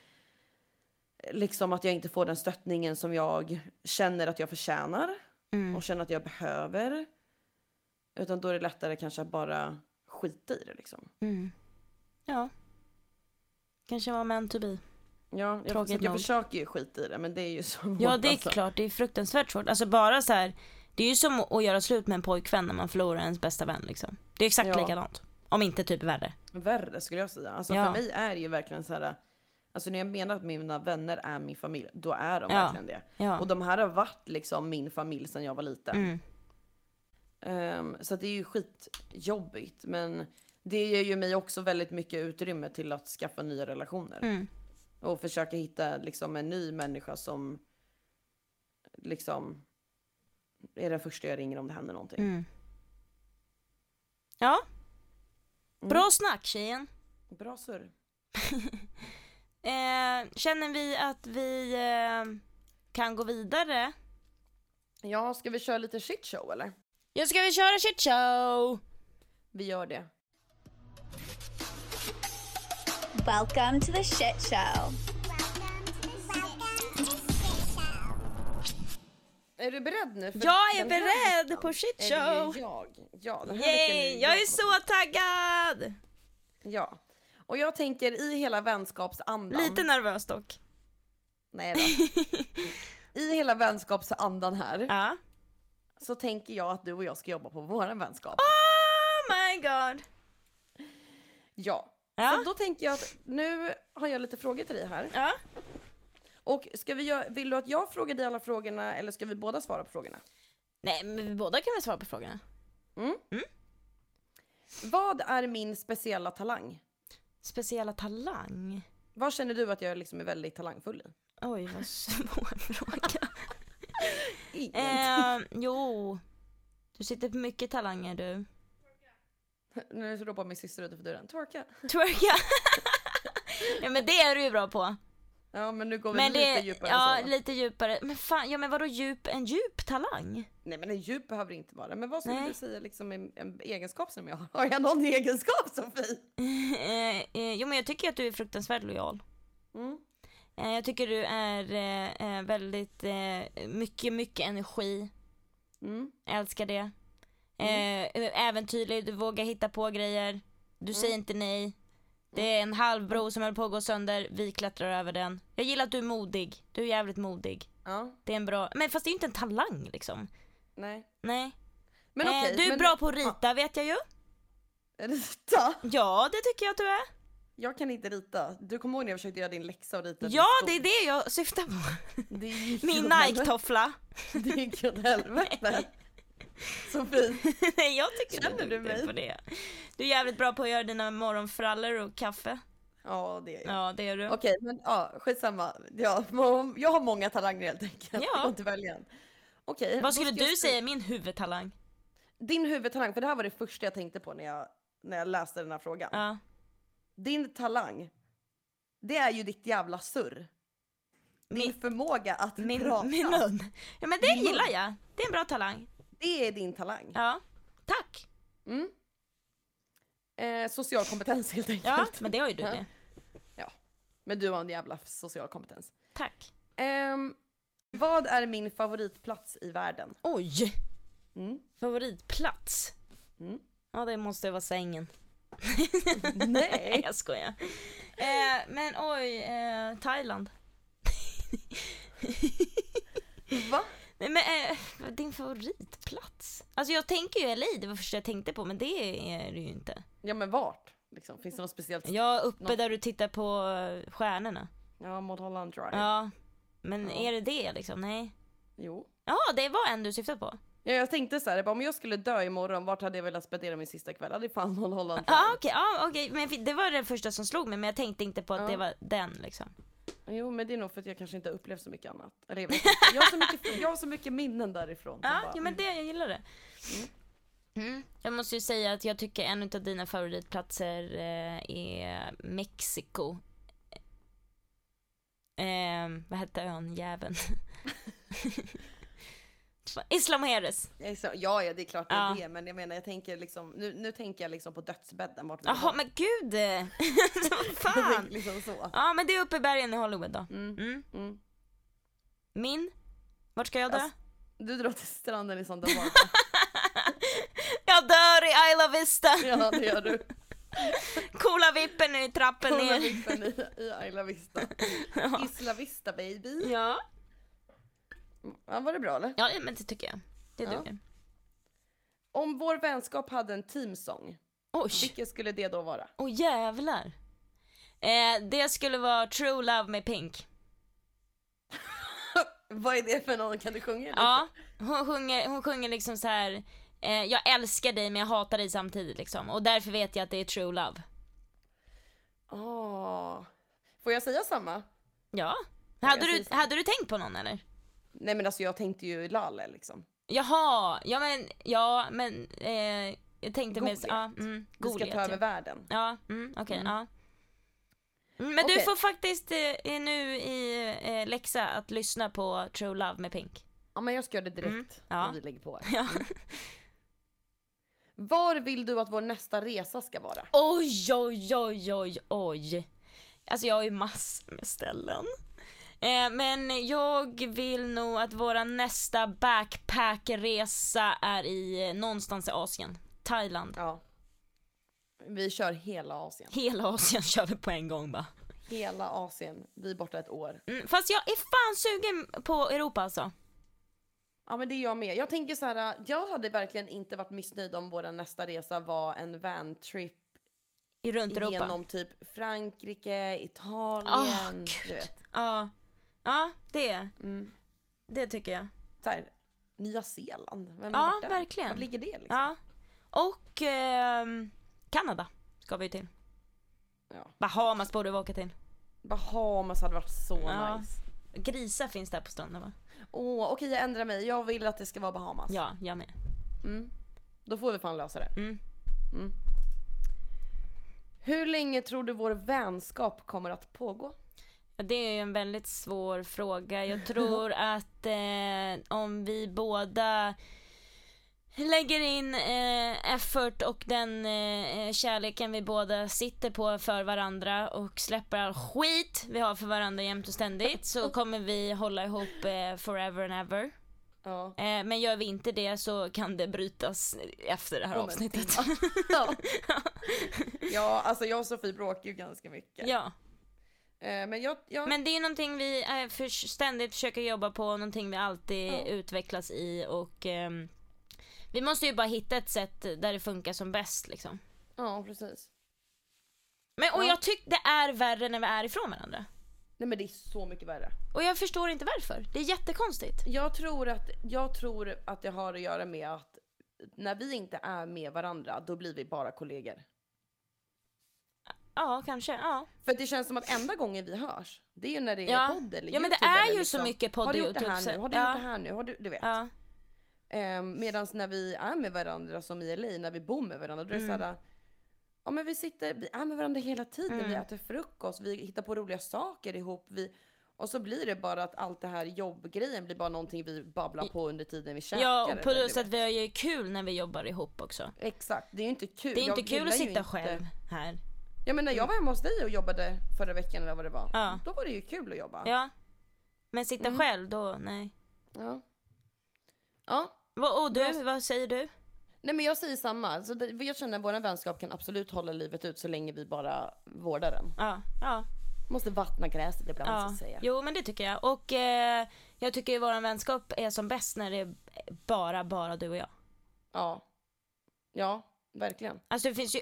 liksom att jag inte får den stöttningen som jag känner att jag förtjänar mm, och känner att jag behöver. Utan då är det lättare kanske att bara skita i det liksom. mm. Ja. Kanske var meant to be. Ja, jag, Tråkigt jag försöker ju skita i det men det är ju så [LAUGHS] Ja, svårt, det är alltså. klart. Det är fruktansvärt svårt. Alltså bara så här. Det är ju som att göra slut med en pojkvän när man förlorar ens bästa vän liksom. Det är exakt Ja. likadant. Om inte typ värre. Värre skulle jag säga. Alltså Ja. för mig är det ju verkligen så här. Alltså när jag menar att mina vänner är min familj, då är de Ja. verkligen det. Ja. Och de här har varit liksom min familj sedan jag var liten. Mm. Ehm, så det är ju skitjobbigt. Men det ger ju mig också väldigt mycket utrymme till att skaffa nya relationer. Mm. Och försöka hitta liksom en ny människa som liksom är den första jag ringer om det händer någonting. Mm. Ja. Bra snack tjejen. Bra surr. [LAUGHS] Eh, känner vi att vi eh, kan gå vidare? Ja, ska vi köra lite shit show eller? Ja, ska vi köra shit show? Vi gör det. Welcome to the shit show. Är du beredd nu? För Jag är beredd på shit är det show. Jag. Ja, den här Yay! det Jag är som- så taggad! Ja. Och jag tänker i hela vänskapsandan. Lite nervös dock. Nej då. [LAUGHS] I hela vänskapsandan här Ja. så tänker jag att du och jag ska jobba på våran vänskap. Oh my god. Ja. Ja. Så då tänker jag att nu har jag lite frågor till dig här. Ja. Och ska vi göra, vill du att jag frågar dig alla frågorna eller ska vi båda svara på frågorna? Nej men vi båda kan väl svara på frågorna? Vad är min speciella talang? Speciella talang? Vad känner du att jag liksom är väldigt talangfull i? Oj vad svår [LAUGHS] fråga. [LAUGHS] Eh, jo. Du sitter på mycket talanger du. Nu ropar min syster utanför dörren. Twerka. Twerka. [LAUGHS] ja men det är du ju bra på. Ja men nu går vi Men lite det, djupare ja så. lite djupare. Men fan, ja men vadå djup, en djup talang? Nej men en djup behöver det inte vara. Men vad skulle Nej. du säga liksom en, en egenskap som jag har? Har jag någon egenskap Sofie? [LAUGHS] eh, eh, jo men jag tycker att du är fruktansvärt lojal. Mm. Eh, jag tycker du är eh, eh, väldigt, eh, mycket, mycket energi. Mm. Jag älskar det. Eh, äventyrlig, du vågar hitta på grejer. Du säger inte nej. Det är en halv bro som höll på att gå sönder, vi klättrar över den. Jag gillar att du är modig. Du är jävligt modig. Ja, Det är en bra, men fast det är ju inte en talang liksom. nej. Nej. Men okej. eh, du är men- bra på att rita vet jag ju. Rita? Ja, det tycker jag att du är. Jag kan inte rita. Du kommer ihåg när jag försökte göra din läxa och rita Ja, det är det jag syftar på. Min. Nike-toffla. Det gick åt helvete. [LAUGHS] Sofie. Nej, [LAUGHS] jag tycker Känner du är du mig? på det. Du är jävligt bra på att göra dina morgonfrallor och kaffe. Ja det är jag. Ja, det är du. Okej, men ja, skitsamma. Ja, jag har många talanger helt enkelt. Ja. Jag får inte välja en. Okej. Vad skulle du säga är min huvudtalang? Din huvudtalang, för det här var det första jag tänkte på när jag, när jag läste den här frågan. Ja. Din talang, det är ju ditt jävla surr. Din Min- förmåga att Min, prata. min mun. Ja men det gillar jag. Det är en bra talang. Det är din talang. Ja. Tack. Mm. Eh, social kompetens helt enkelt. Ja, men det har ju du Ja. med. Men du har en jävla social kompetens. Tack. Ehm, vad är min favoritplats i världen? Oj! Mm. Favoritplats? Mm. Ja det måste vara sängen. [LAUGHS] Nej Nej. [LAUGHS] jag skojar. Eh, men oj, eh, Thailand. Va? Nej men eh, din favoritplats? Alltså jag tänker ju LA, det var första jag tänkte på men det är det ju inte. Ja men vart? Liksom, finns det något speciellt? Är uppe Nå- där du tittar på eh, stjärnorna. Ja, Mulholland Drive. Ja. Men Ja. är det det liksom? Nej. Jo. Ja, det var en du syftade på. Ja, jag tänkte så här, om jag skulle dö imorgon, vart hade jag velat spendera min sista kväll? Ja, det är fan Mulholland Drive. Ja okej, ja, okej. men det var det första som slog mig men jag tänkte inte på att Ja. det var den liksom. Jo, men det är nog för att jag kanske inte har upplevt så mycket annat. Eller jag vet inte. Jag har så mycket, jag har så mycket minnen därifrån. Ja, bara- ja men det, jag gillar det. Mm. Jag måste ju säga att jag tycker en av dina favoritplatser eh, är Mexiko. Eh, vad hette ön, jäveln? [LAUGHS] [LAUGHS] Isla Mujeres. Jag är så, ja, ja, det är klart det är Ja. det, men jag menar, jag tänker liksom, nu, nu tänker jag liksom på dödsbädden. Vart Jaha men gud! [LAUGHS] Fan! liksom så. Ja men det är uppe i bergen i Hollywood då. Mm, Mm. mm. Min? Vart ska jag dö? Alltså- Du drar till stranden i Santa Barbara. [LAUGHS] Jag dör i Isla Vista! [LAUGHS] ja, det gör du. Coola vippen i trappen Kolla ner. vippen i, i Isla Vista. Isla Vista baby. Ja. Ja, var det bra eller? ja, men det tycker jag. Det Ja. duger. Om vår vänskap hade en teamsång, Oj! vilken skulle det då vara? Åh jävlar. Eh, det skulle vara True Love med Pink. [LAUGHS] Vad är det för någon? Kan du sjunga lite? Ja, hon sjunger, hon sjunger liksom så här. Eh, jag älskar dig men jag hatar dig samtidigt liksom. Och därför vet jag att det är True Love. Åh. Får jag säga samma? Ja. Hade du, hade du tänkt på någon eller? Nej men alltså jag tänkte ju Lalle liksom. Jaha, ja men, ja men, eh, jag tänkte med, Goliat. ja, mm, Vi ska Goliat, ta över ja. världen. Ja, mm, okej, Mm. ja. Mm, Men du Okej. får faktiskt eh, nu i eh, läxa att lyssna på True Love med Pink. Ja men jag ska göra det direkt Mm, ja. när vi lägger på. [LAUGHS] här. Var vill du att vår nästa resa ska vara? Oj, oj, oj, oj, oj. Alltså jag har ju massor med ställen. Eh, men jag vill nog att våra nästa backpackresa är i eh, någonstans i Asien. Thailand. Ja. Vi kör hela Asien. Hela Asien [LAUGHS] kör vi på en gång bara. Hela Asien. Vi är borta ett år. Mm, fast jag är fan sugen på Europa alltså. Ja men det är jag med. Jag tänker så här, jag hade verkligen inte varit missnöjd om vår nästa resa var en vantrip I runt Europa. genom typ Frankrike, Italien. gud. du vet. Ja. Ja, det. Mm. Det tycker jag. Så här, Nya Zeeland. Vem har Ja, varit där? verkligen. Var ligger det liksom? Ja. Och ehm, Kanada ska vi ju till. Ja. Bahamas borde vi åka till. Bahamas hade varit så Ja. nice. Grisar finns där på stranden va? Åh, okej jag ändrar mig. Jag vill att det ska vara Bahamas. Ja, jag med. Mm. Då får vi fan lösa det. Mm. Mm. Hur länge tror du vår vänskap kommer att pågå? Det är ju en väldigt svår fråga. Jag tror [LAUGHS] att eh, om vi båda lägger in eh, effort och den eh, kärleken vi båda sitter på för varandra och släpper all skit vi har för varandra jämt och ständigt så [LAUGHS] kommer vi hålla ihop eh, forever and ever. Ja. Eh, men gör vi inte det så kan det brytas efter det här en avsnittet. [LAUGHS] ja. ja, alltså jag och Sofie bråkar ju ganska mycket. ja. Eh, men jag, jag... Men det är ju någonting vi eh, för, ständigt försöker jobba på, någonting vi alltid Ja. utvecklas i och ehm, vi måste ju bara hitta ett sätt där det funkar som bäst liksom. Ja, precis. Men, och Ja. jag tycker det är värre när vi är ifrån varandra. Nej men det är så mycket värre. Och jag förstår inte varför. Det är jättekonstigt. Jag tror att, jag tror att det har att göra med att när vi inte är med varandra, då blir vi bara kollegor. Ja, kanske. Ja. För det känns som att enda gången vi hörs, det är ju när det är Ja. podd eller Ja, men det YouTube är ju liksom, så mycket podd Har du och gjort det här YouTube, nu? Har du ja. gjort det här nu? Har du, du vet. ja. Um, Medan när vi är med varandra som i LA, när vi bor med varandra, då är det Mm. såhär, ja men vi sitter, vi är med varandra hela tiden, Mm. vi äter frukost, vi hittar på roliga saker ihop, vi, och så blir det bara att allt det här jobbgrejen blir bara någonting vi babblar på under tiden vi käkar. ja, och plus att vi har ju kul när vi jobbar ihop också. Exakt, det är ju inte kul. Det är inte Jag kul att sitta inte- själv här. Ja men när jag var hemma hos dig och jobbade förra veckan eller vad det var, Ja. då var det ju kul att jobba. Ja. Men sitta Mm. själv, då nej. Ja. ja. Vad- Och du, Jag- vad säger du? Nej men jag säger samma. Så det, jag känner att vår vänskap kan absolut hålla livet ut så länge vi bara vårdar den. Ja, ja. Måste vattna gräset ibland så Ja, att säga. jo men det tycker jag. Och eh, jag tycker ju våran vänskap är som bäst när det är bara, bara du och jag. Ja. Ja, verkligen. Alltså det finns ju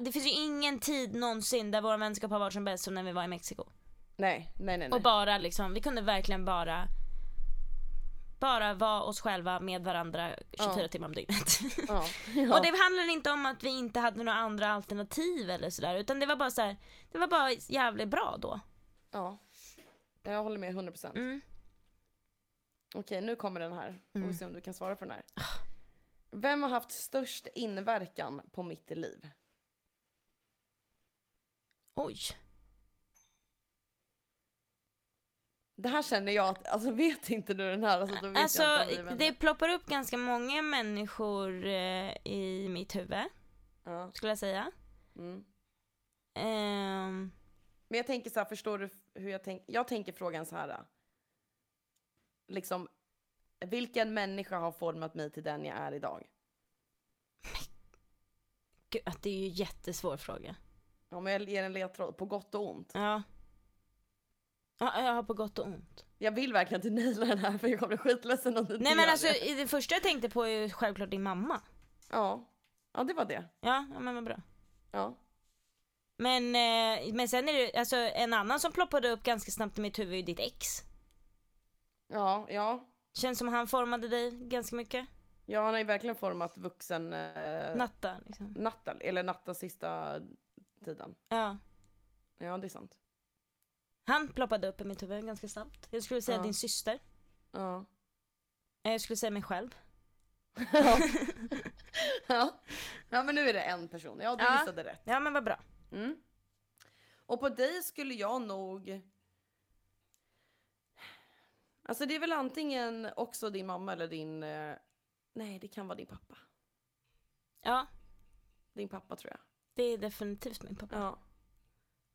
det finns ju ingen tid någonsin där vår vänskap har varit som bäst som när vi var i Mexiko. Nej, nej, nej. nej. Och bara liksom, vi kunde verkligen bara bara vara oss själva med varandra 24 Ja. timmar om dygnet. [LAUGHS] Ja. Och det handlar inte om att vi inte hade några andra alternativ eller sådär utan det var bara så här, det var bara jävligt bra då. ja. Jag håller med 100%. Mm. Okej, nu kommer den här. Får Mm. vi se om du kan svara på den här. Vem har haft störst inverkan på mitt liv? Oj. Det här känner jag att, alltså vet inte du den här? Alltså, Alltså det ploppar upp ganska många människor eh, i mitt huvud Ja. skulle jag säga. Mm. Ehm, Men jag tänker så här, förstår du hur jag tänker? Jag tänker frågan så här. Liksom, vilken människa har format mig till den jag är idag? gud, det är ju en jättesvår fråga. Om jag ger en ledtråd, på gott och ont. Ja. Ja, jag har på gott och ont. Jag vill verkligen inte naila den här för jag kommer bli skitledsen om du Nej men alltså det. det första jag tänkte på är ju självklart din mamma. Ja. Ja, det var det. Ja, ja men vad bra. Ja. Men, eh, men sen är det alltså en annan som ploppade upp ganska snabbt i mitt huvud är ju ditt ex. Ja, ja. Känns som han formade dig ganska mycket. Ja, han har ju verkligen format vuxen eh, Natta liksom. Natta, eller Natta sista tiden. Ja. Ja, det är sant. Han ploppade upp i mitt huvud ganska snabbt. Jag skulle säga Ja. din syster. Ja. Eh, Jag skulle säga mig själv. [LAUGHS] [LAUGHS] ja. ja. Men nu är det en person. Ja, du Ja. gissade rätt. Ja men vad bra. Mm. Och på dig skulle jag nog... Alltså det är väl antingen också din mamma eller din... eh, Nej, det kan vara din pappa. Ja, Din pappa tror jag. Det är definitivt min pappa. Ja.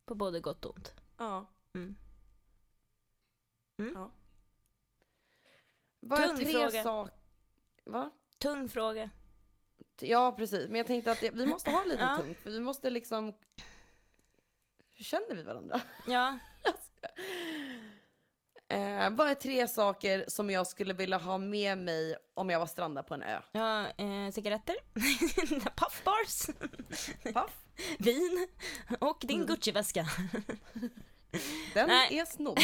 På både gott och ont. Ja. Mm. Mm. Ja. Vad är Tung tre fråga. saker... Va? Tung fråga. Ja, precis. Men jag tänkte att det, vi måste ha lite [LAUGHS] Ja. tungt, för vi måste liksom... Hur känner vi varandra? Ja. [LAUGHS] Eh, vad är tre saker som jag skulle vilja ha med mig om jag var strandad på en ö? Ja, eh, cigaretter, [LAUGHS] puffbars, Paff? vin och din Gucci-väska. [LAUGHS] Den Nej. är snodd.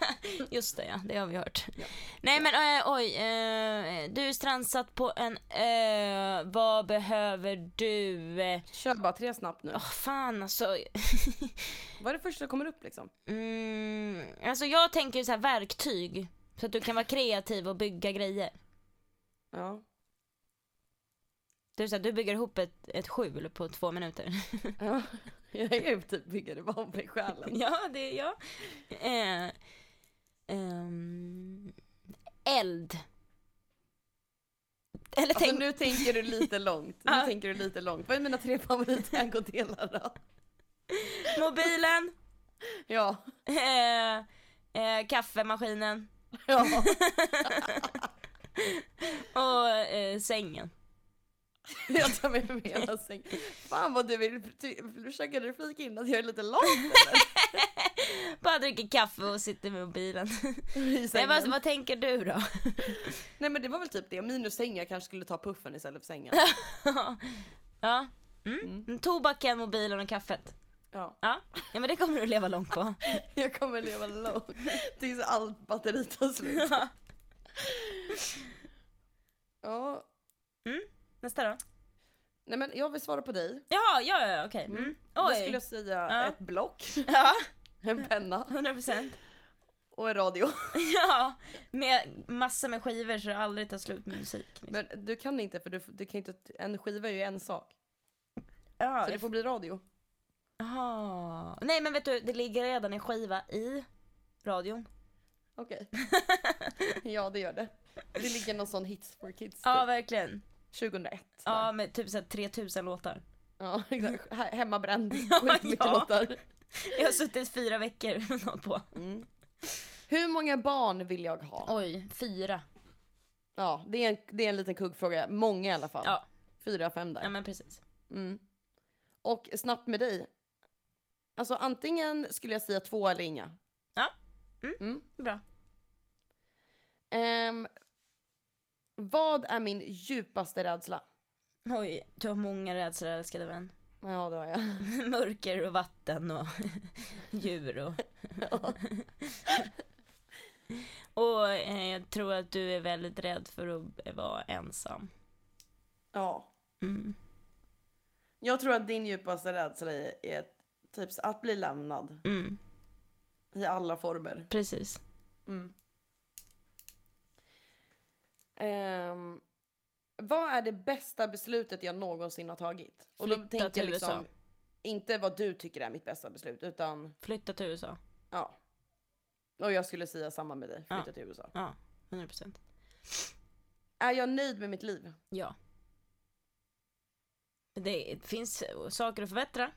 [LAUGHS] Just det ja, det har vi hört. Ja. Nej men äh, oj, eh, du är strandsatt på en ö, vad behöver du? Kör bara tre snabbt nu. Åh fan alltså. Vad är det första som kommer upp liksom? Mm, alltså jag tänker så här verktyg. Så att du kan vara kreativ och bygga grejer. Ja. Du, så här, du bygger ihop ett, ett skjul på två minuter. ja. Jag är typ byggare vapen i själen. ja, det är jag. Eh, ehm, eld. Eller Alltså tänk, nu tänker du lite [LAUGHS] långt. Nu Ja. tänker du lite långt. Vad är mina tre favoritägodelar då? mobilen, Ja. eh, eh, kaffemaskinen Ja. [LAUGHS] och eh, sängen. [LAUGHS] Jag tar mig hela sängen. Fan vad du vill, försöker du flika in att jag är lite lång eller? [LAUGHS] Bara dricker kaffe och sitter med mobilen. [LAUGHS] Nej, vad, vad tänker du då? Nej men det var väl typ det, minus sängen, jag kanske skulle ta puffen istället för sängen. ja. Mm. Tobaken, mobilen och kaffet. Ja, Ja. ja, men det kommer du leva långt på. jag kommer leva långt tills allt batteri tar slut. Ja, Nästa då? Nej men jag vill svara på dig. Jaha, ja, ja okej. Okay. Mm. mm. Då skulle jag säga ja. ett block, ja. [LAUGHS] en penna. 100%. Och en radio. [LAUGHS] ja, med massor med skivor så det aldrig tar slut med musik. Liksom. Men du kan inte för du, du kan inte, en skiva är ju en sak. Ja, så det får bli radio. Jaha. Nej men vet du, det ligger redan en skiva i radion. Okej. Okay. [LAUGHS] ja det gör det. Det ligger någon sån hits for kids. Typ. Ja verkligen. 2001. Ja, med typ såhär 3000 låtar. Ja, exakt. Hemmabränd. [LAUGHS] skitmycket ja. låtar. Jag har suttit fyra veckor [LAUGHS] något på. Mm. Hur många barn vill jag ha? Oj, fyra. Ja, det är en, det är en liten kuggfråga. Många i alla fall. Ja. Fyra, fem där. Ja, men precis. Mm. Och snabbt med dig. Alltså antingen skulle jag säga två eller inga. Ja, mm. Mm. bra. Um, vad är min djupaste rädsla? Oj, du har många rädslor älskade vän. Ja, det har jag. [LAUGHS] Mörker och vatten och [LAUGHS] djur och... [LAUGHS] och eh, jag tror att du är väldigt rädd för att vara ensam. Ja. Mm. Jag tror att din djupaste rädsla är, är typ att bli lämnad Mm, i alla former. precis. Mm. Ehm, vad är det bästa beslutet jag någonsin har tagit? Och då Flytta tänker till jag liksom, USA. inte vad du tycker är mitt bästa beslut, utan Flytta till USA. ja. Och jag skulle säga samma med dig, flytta Ja. till USA. Ja, 100 procent. Är jag nöjd med mitt liv? Ja. Det finns saker att förbättra.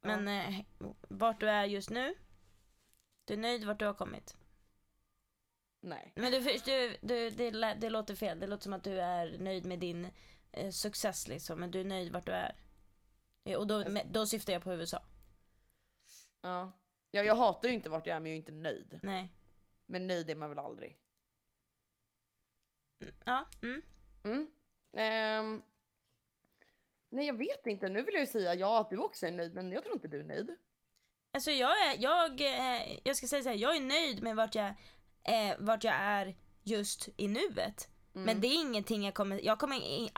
Men eh, vart du är just nu, du är nöjd vart du har kommit. Nej. Men du, du, du, det, det låter fel, det låter som att du är nöjd med din eh, success liksom, men du är nöjd vart du är. Och då, med, då syftar jag på USA. Ja. ja. Jag hatar ju inte vart jag är, men jag är inte nöjd. Nej. Men nöjd är man väl aldrig. Ja, mm. Mm. Ehm, nej, jag vet inte. Nu vill jag ju säga ja, att du också är nöjd, men jag tror inte du är nöjd. Alltså jag är, jag, eh, jag ska säga så här, jag är nöjd med vart jag, eh, vart jag är just i nuet. Men det är ingenting jag kommer, jag kommer, i,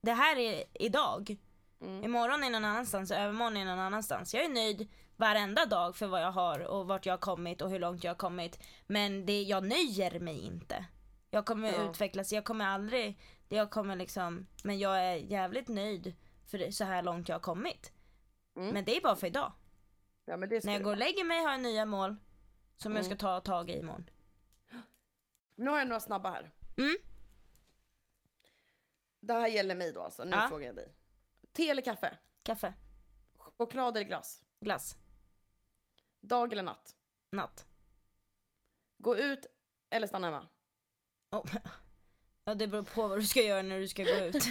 det här är idag. Mm. Imorgon är någon annanstans och övermorgon är någon annanstans. Jag är nöjd varenda dag för vad jag har och vart jag har kommit och hur långt jag har kommit. Men det, jag nöjer mig inte. Jag kommer Ja. utvecklas, jag kommer aldrig, jag kommer liksom, men jag är jävligt nöjd för så här långt jag har kommit. Mm. Men det är bara för idag. Ja, När jag går och lägger mig har jag nya mål som jag Mm. ska ta tag i imorgon. Nu har jag några snabba här. Mm. Det här gäller mig då alltså. Nu Ja. frågar jag dig. Te eller kaffe? Kaffe, Choklad eller glass? glass, Dag eller natt? natt, Gå ut eller stanna hemma? Oh. [LAUGHS] Ja det beror på vad du ska göra när du ska gå ut. [LAUGHS]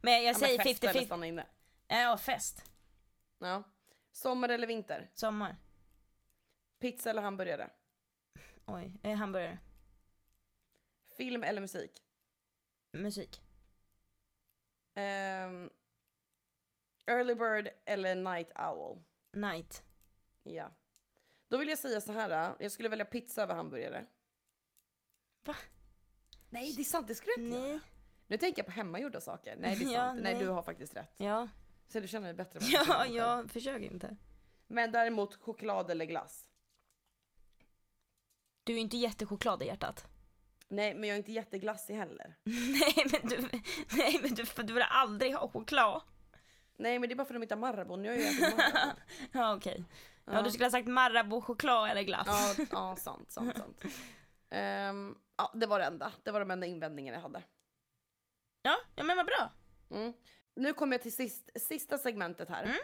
men jag Ja, men säger festa eller 50-50. stanna inne? Ja fest. Ja. Sommar eller vinter? Sommar. Pizza eller hamburgare? Oj, eh, hamburgare. Film eller musik? Musik. Ehm, early bird eller night owl? Night. Ja. Då vill jag säga så här. äh, Jag skulle välja pizza över hamburgare. Va? Nej, det är sant. Det skulle jag inte Nej. göra. Nu tänker jag på hemmagjorda saker. Nej, det är [LAUGHS] Ja, sant. nej. nej. du har faktiskt rätt. Ja. Så du känner dig bättre. med [LAUGHS] Ja, jag försöker inte. Men däremot choklad eller glass? Du är ju inte jättechoklad i hjärtat. Nej, men jag är inte jätteglassig heller. [LAUGHS] nej men du, nej men du, du vill aldrig ha choklad. Nej, men det är bara för att de inte har Marabou. Nu har jag ju ätit Marabou. [LAUGHS] Ja okej. Ja. Ja. du skulle ha sagt Marabou choklad eller glass. Ja, [LAUGHS] ja sant, sant, sant. Ehm, ja, det var det enda. Det var de enda invändningarna jag hade. Ja, ja men vad bra. Mm. Nu kommer jag till sist, sista segmentet här. Mm.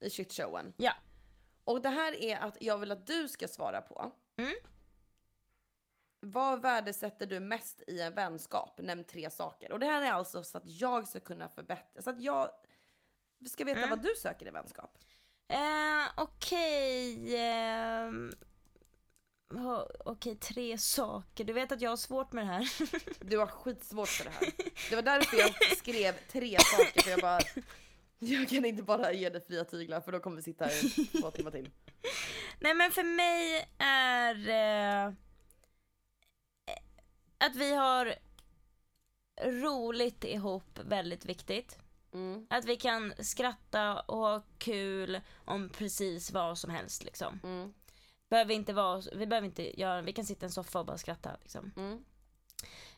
I shitshowen. Ja. Och det här är att jag vill att du ska svara på. Mm. Vad värdesätter du mest i en vänskap? Nämn tre saker. Och det här är alltså så att jag ska kunna förbättra, så att jag ska veta Mm. vad du söker i vänskap. Eh, okej. ehm, ha- Okej, tre saker. Du vet att jag har svårt med det här. [LAUGHS] Du har skitsvårt för det här. Det var därför jag skrev tre saker, för jag bara jag kan inte bara ge dig fria tyglar för då kommer vi sitta här i två timmar till. Nej men för mig är eh, att vi har roligt ihop väldigt viktigt. Mm. Att vi kan skratta och ha kul om precis vad som helst liksom. Mm. Behöver inte vara, vi behöver inte göra, vi kan sitta i en soffa och bara skratta liksom. Mm.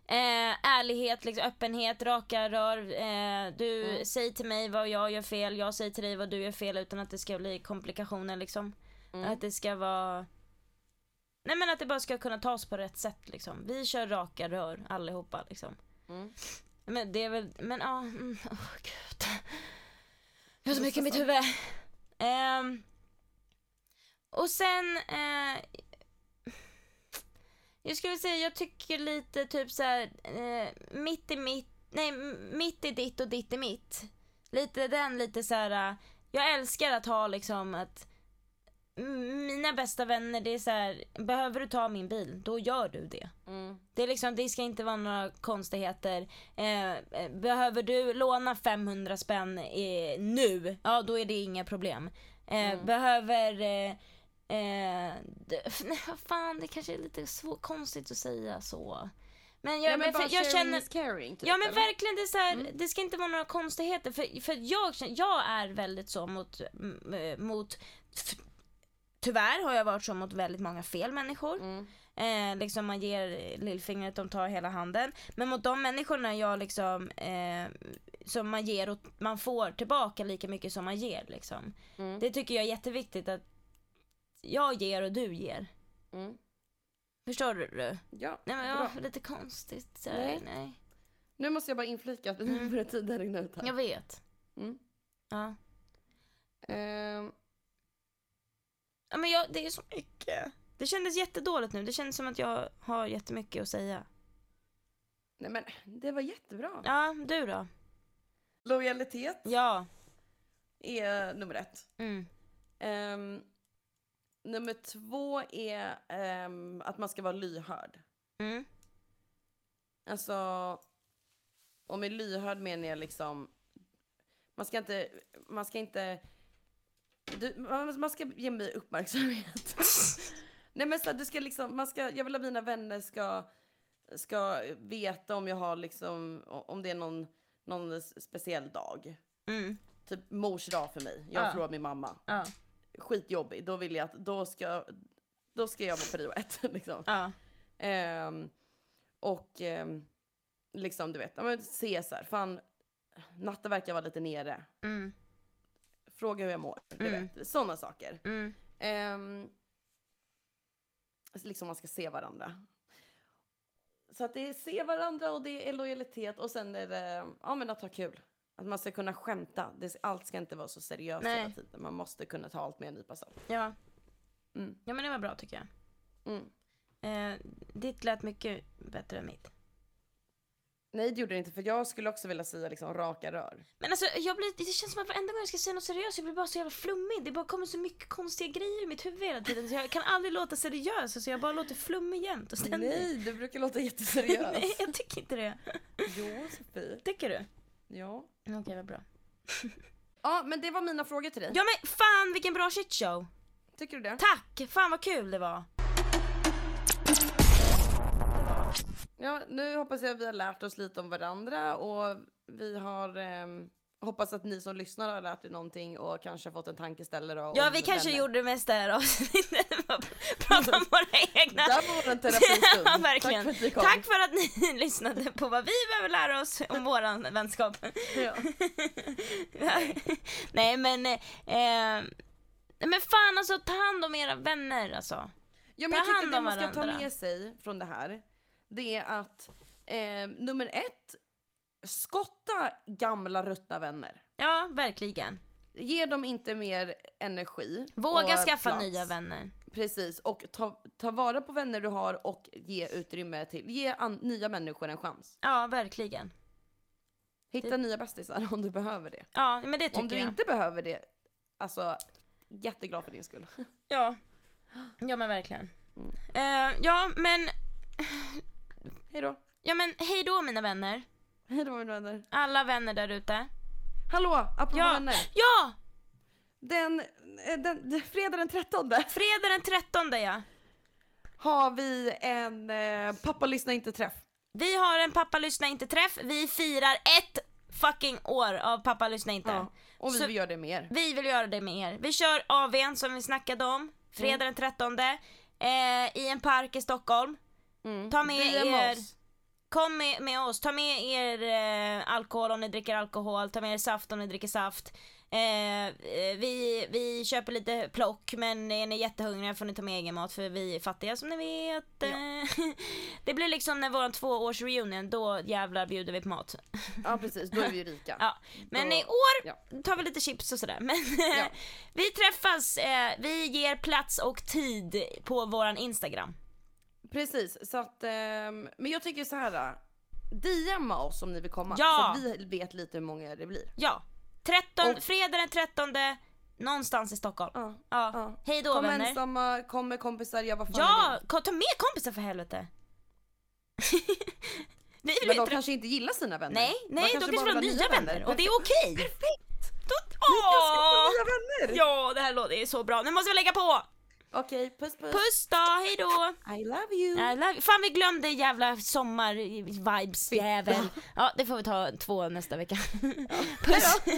Eh, ärlighet, liksom, öppenhet, raka rör. Eh, du Mm. säger till mig vad jag gör fel, jag säger till dig vad du gör fel utan att det ska bli komplikationer liksom. Mm. Att det ska vara... Nej men att det bara ska kunna tas på rätt sätt liksom. Vi kör raka rör allihopa liksom. Mm. Men det är väl, men ja, mm, åh gud. Jag har så mycket i mitt huvud. Ehm, och sen, eh, jag skulle säga, jag tycker lite typ så här, eh, mitt i mitt, nej mitt i ditt och ditt i mitt. Lite den, lite så här. eh, jag älskar att ha liksom att mina bästa vänner, det är så här, behöver du ta min bil, då gör du det. Mm. Det, är liksom, det ska inte vara några konstigheter. Eh, eh, behöver du låna 500 spänn eh, nu, ja då är det inga problem. Eh, Mm. Behöver... Eh, eh, nej [LAUGHS] vad fan, det kanske är lite svår, konstigt att säga så. Men jag, Ja, men för, jag känner... caring, typ, Ja men eller? verkligen, det, är så här, Mm. det ska inte vara några konstigheter. För, för jag, känner- jag är väldigt så mot, eh, mot Tyvärr har jag varit så mot väldigt många fel människor. Mm. Eh, liksom man ger lillfingret, de tar hela handen. Men mot de människorna jag liksom, eh, som man ger och man får tillbaka lika mycket som man ger liksom. Mm. Det tycker jag är jätteviktigt att jag ger och du ger. Mm. Förstår du? Ja, Nej men bra. ja, lite konstigt. Så Nej. nej. Nu måste jag bara inflika att Mm. tiden rinna ut här. Jag vet. Mm. Ja. Ehm, Ja men jag, det är så mycket. Det kändes jättedåligt nu. Det kändes som att jag har jättemycket att säga. nej men det var jättebra. Ja, du då? Lojalitet Ja. är nummer ett. Mm. Ehm, nummer två är ehm, att man ska vara lyhörd. Mm. Alltså, och med lyhörd menar jag liksom, man ska inte, man ska inte, du, man, man ska ge mig uppmärksamhet. [LAUGHS] Nej men så här, du ska liksom, man ska, jag vill att mina vänner ska, ska veta om jag har liksom, om det är någon, någon speciell dag. Mm. Typ mors dag för mig, jag har Ja. förlorat min mamma. Ja. Skitjobbig, då vill jag att, då ska, då ska jag vara prio ett [LAUGHS] liksom. Ja. Ehm, och ehm, liksom du vet, ja, men se så här, fan Natta verkar vara lite nere. Mm. Fråga hur jag mår, du Mm. vet. Sådana saker. Mm. Alltså liksom man ska se varandra. Så att det är se varandra och det är lojalitet och sen är det, ja men att ha kul. Att man ska kunna skämta. Det, allt ska inte vara så seriöst Nej. hela tiden. Man måste kunna ta allt med en nypa salt. Ja. Mm. ja men det var bra tycker jag. Mm. Eh, ditt lät mycket bättre än mitt. Nej det gjorde det inte för jag skulle också vilja säga liksom raka rör. Men alltså, jag blir, det känns som att varenda gång jag ska säga något seriöst jag blir bara så jävla flummig. Det bara kommer så mycket konstiga grejer i mitt huvud hela tiden så jag kan aldrig låta seriös. Alltså jag bara låter flummig jämt och ständigt. Nej du brukar låta [LAUGHS] jätteseriös. Nej, jag tycker inte det. Jo Sofie. Tycker du? Ja. Okej, vad bra. [LAUGHS] Ja men det var mina frågor till dig. Ja men fan vilken bra shitshow! Tycker du det? Tack! Fan vad kul det var. Ja, nu hoppas jag att vi har lärt oss lite om varandra och vi har ehm, hoppas att ni som lyssnar har lärt er någonting och kanske fått en tankeställare. Ja vi kanske vänner. gjorde det mesta här avsnittet. Prata om våra egna. Där var vår terapistund. [LAUGHS] Ja, verkligen. Tack för att ni kom. Tack för att ni [LAUGHS] lyssnade på vad vi behöver lära oss om våran vänskap. Ja. [LAUGHS] Nej men, eh, men fan alltså ta hand om era vänner alltså. Ja, men Ta jag tycker det man ska ta med sig från det här, det är att eh, nummer ett, skotta gamla ruttna vänner. Ja verkligen. Ge dem inte mer energi. Våga skaffa plats. nya vänner. Precis, och ta, ta vara på vänner du har och ge utrymme till, ge an, nya människor en chans. Ja verkligen. Hitta Det- nya bästisar om du behöver det. Ja men det tycker Om du jag. inte behöver det, alltså jätteglad för din skull. Ja. Ja men verkligen. Mm. Eh, ja men, Hejdå. ja men hej då mina vänner. Hejdå mina vänner. Alla vänner där ute. Hallå, apropå Ja, vänner. ja! Den, eh, den, den, fredag den 13 Fredag den 13 ja. har vi en eh, pappa lyssna inte träff. Vi har en pappa lyssna inte träff. Vi firar ett fucking år av pappa lyssna inte. Ja. Och vi Så- vill göra det mer. Vi vill göra det med er. Vi kör AWn som vi snackade om. Fredag den 13 eh, i en park i Stockholm. Mm. Ta med DM er- oss. Kom med, med oss, ta med er eh, alkohol om ni dricker alkohol, ta med er saft om ni dricker saft. Eh, eh, vi, vi köper lite plock men är ni jättehungriga får ni ta med egen mat för vi är fattiga som ni vet. Eh, [LAUGHS] det blir liksom när våran tvåårs reunion, då jävlar bjuder vi på mat. Ja precis, då är vi ju rika. [LAUGHS] Ja, men Då- i år ja. tar vi lite chips och sådär. Men [LAUGHS] Ja. vi träffas, eh, vi ger plats och tid på våran Instagram. Precis, så att, ehm, men jag tycker så här. DMa oss om ni vill komma Ja. så vi vet lite hur många det blir. Ja, 13, Och- fredag den 13 någonstans i Stockholm. Ja. Ja, Ja. hej då Kom vänner. ensamma, kom med kompisar, gör vad fan Ja, ni ta med kompisar för helvete. [LAUGHS] vill Men de kanske inte gillar sina vänner. Nej, De nej, då kanske vill nya vänner och det är okej. Perfekt! Då... Jag ska få Åh! nya vänner! Ja, det här låter så bra. Nu måste vi lägga på. Okej, puss puss. Puss då, hej då. I love you. I love you. Fan vi glömde jävla sommar-vibes jävel. Ja det får vi ta två nästa vecka. Puss! [LAUGHS]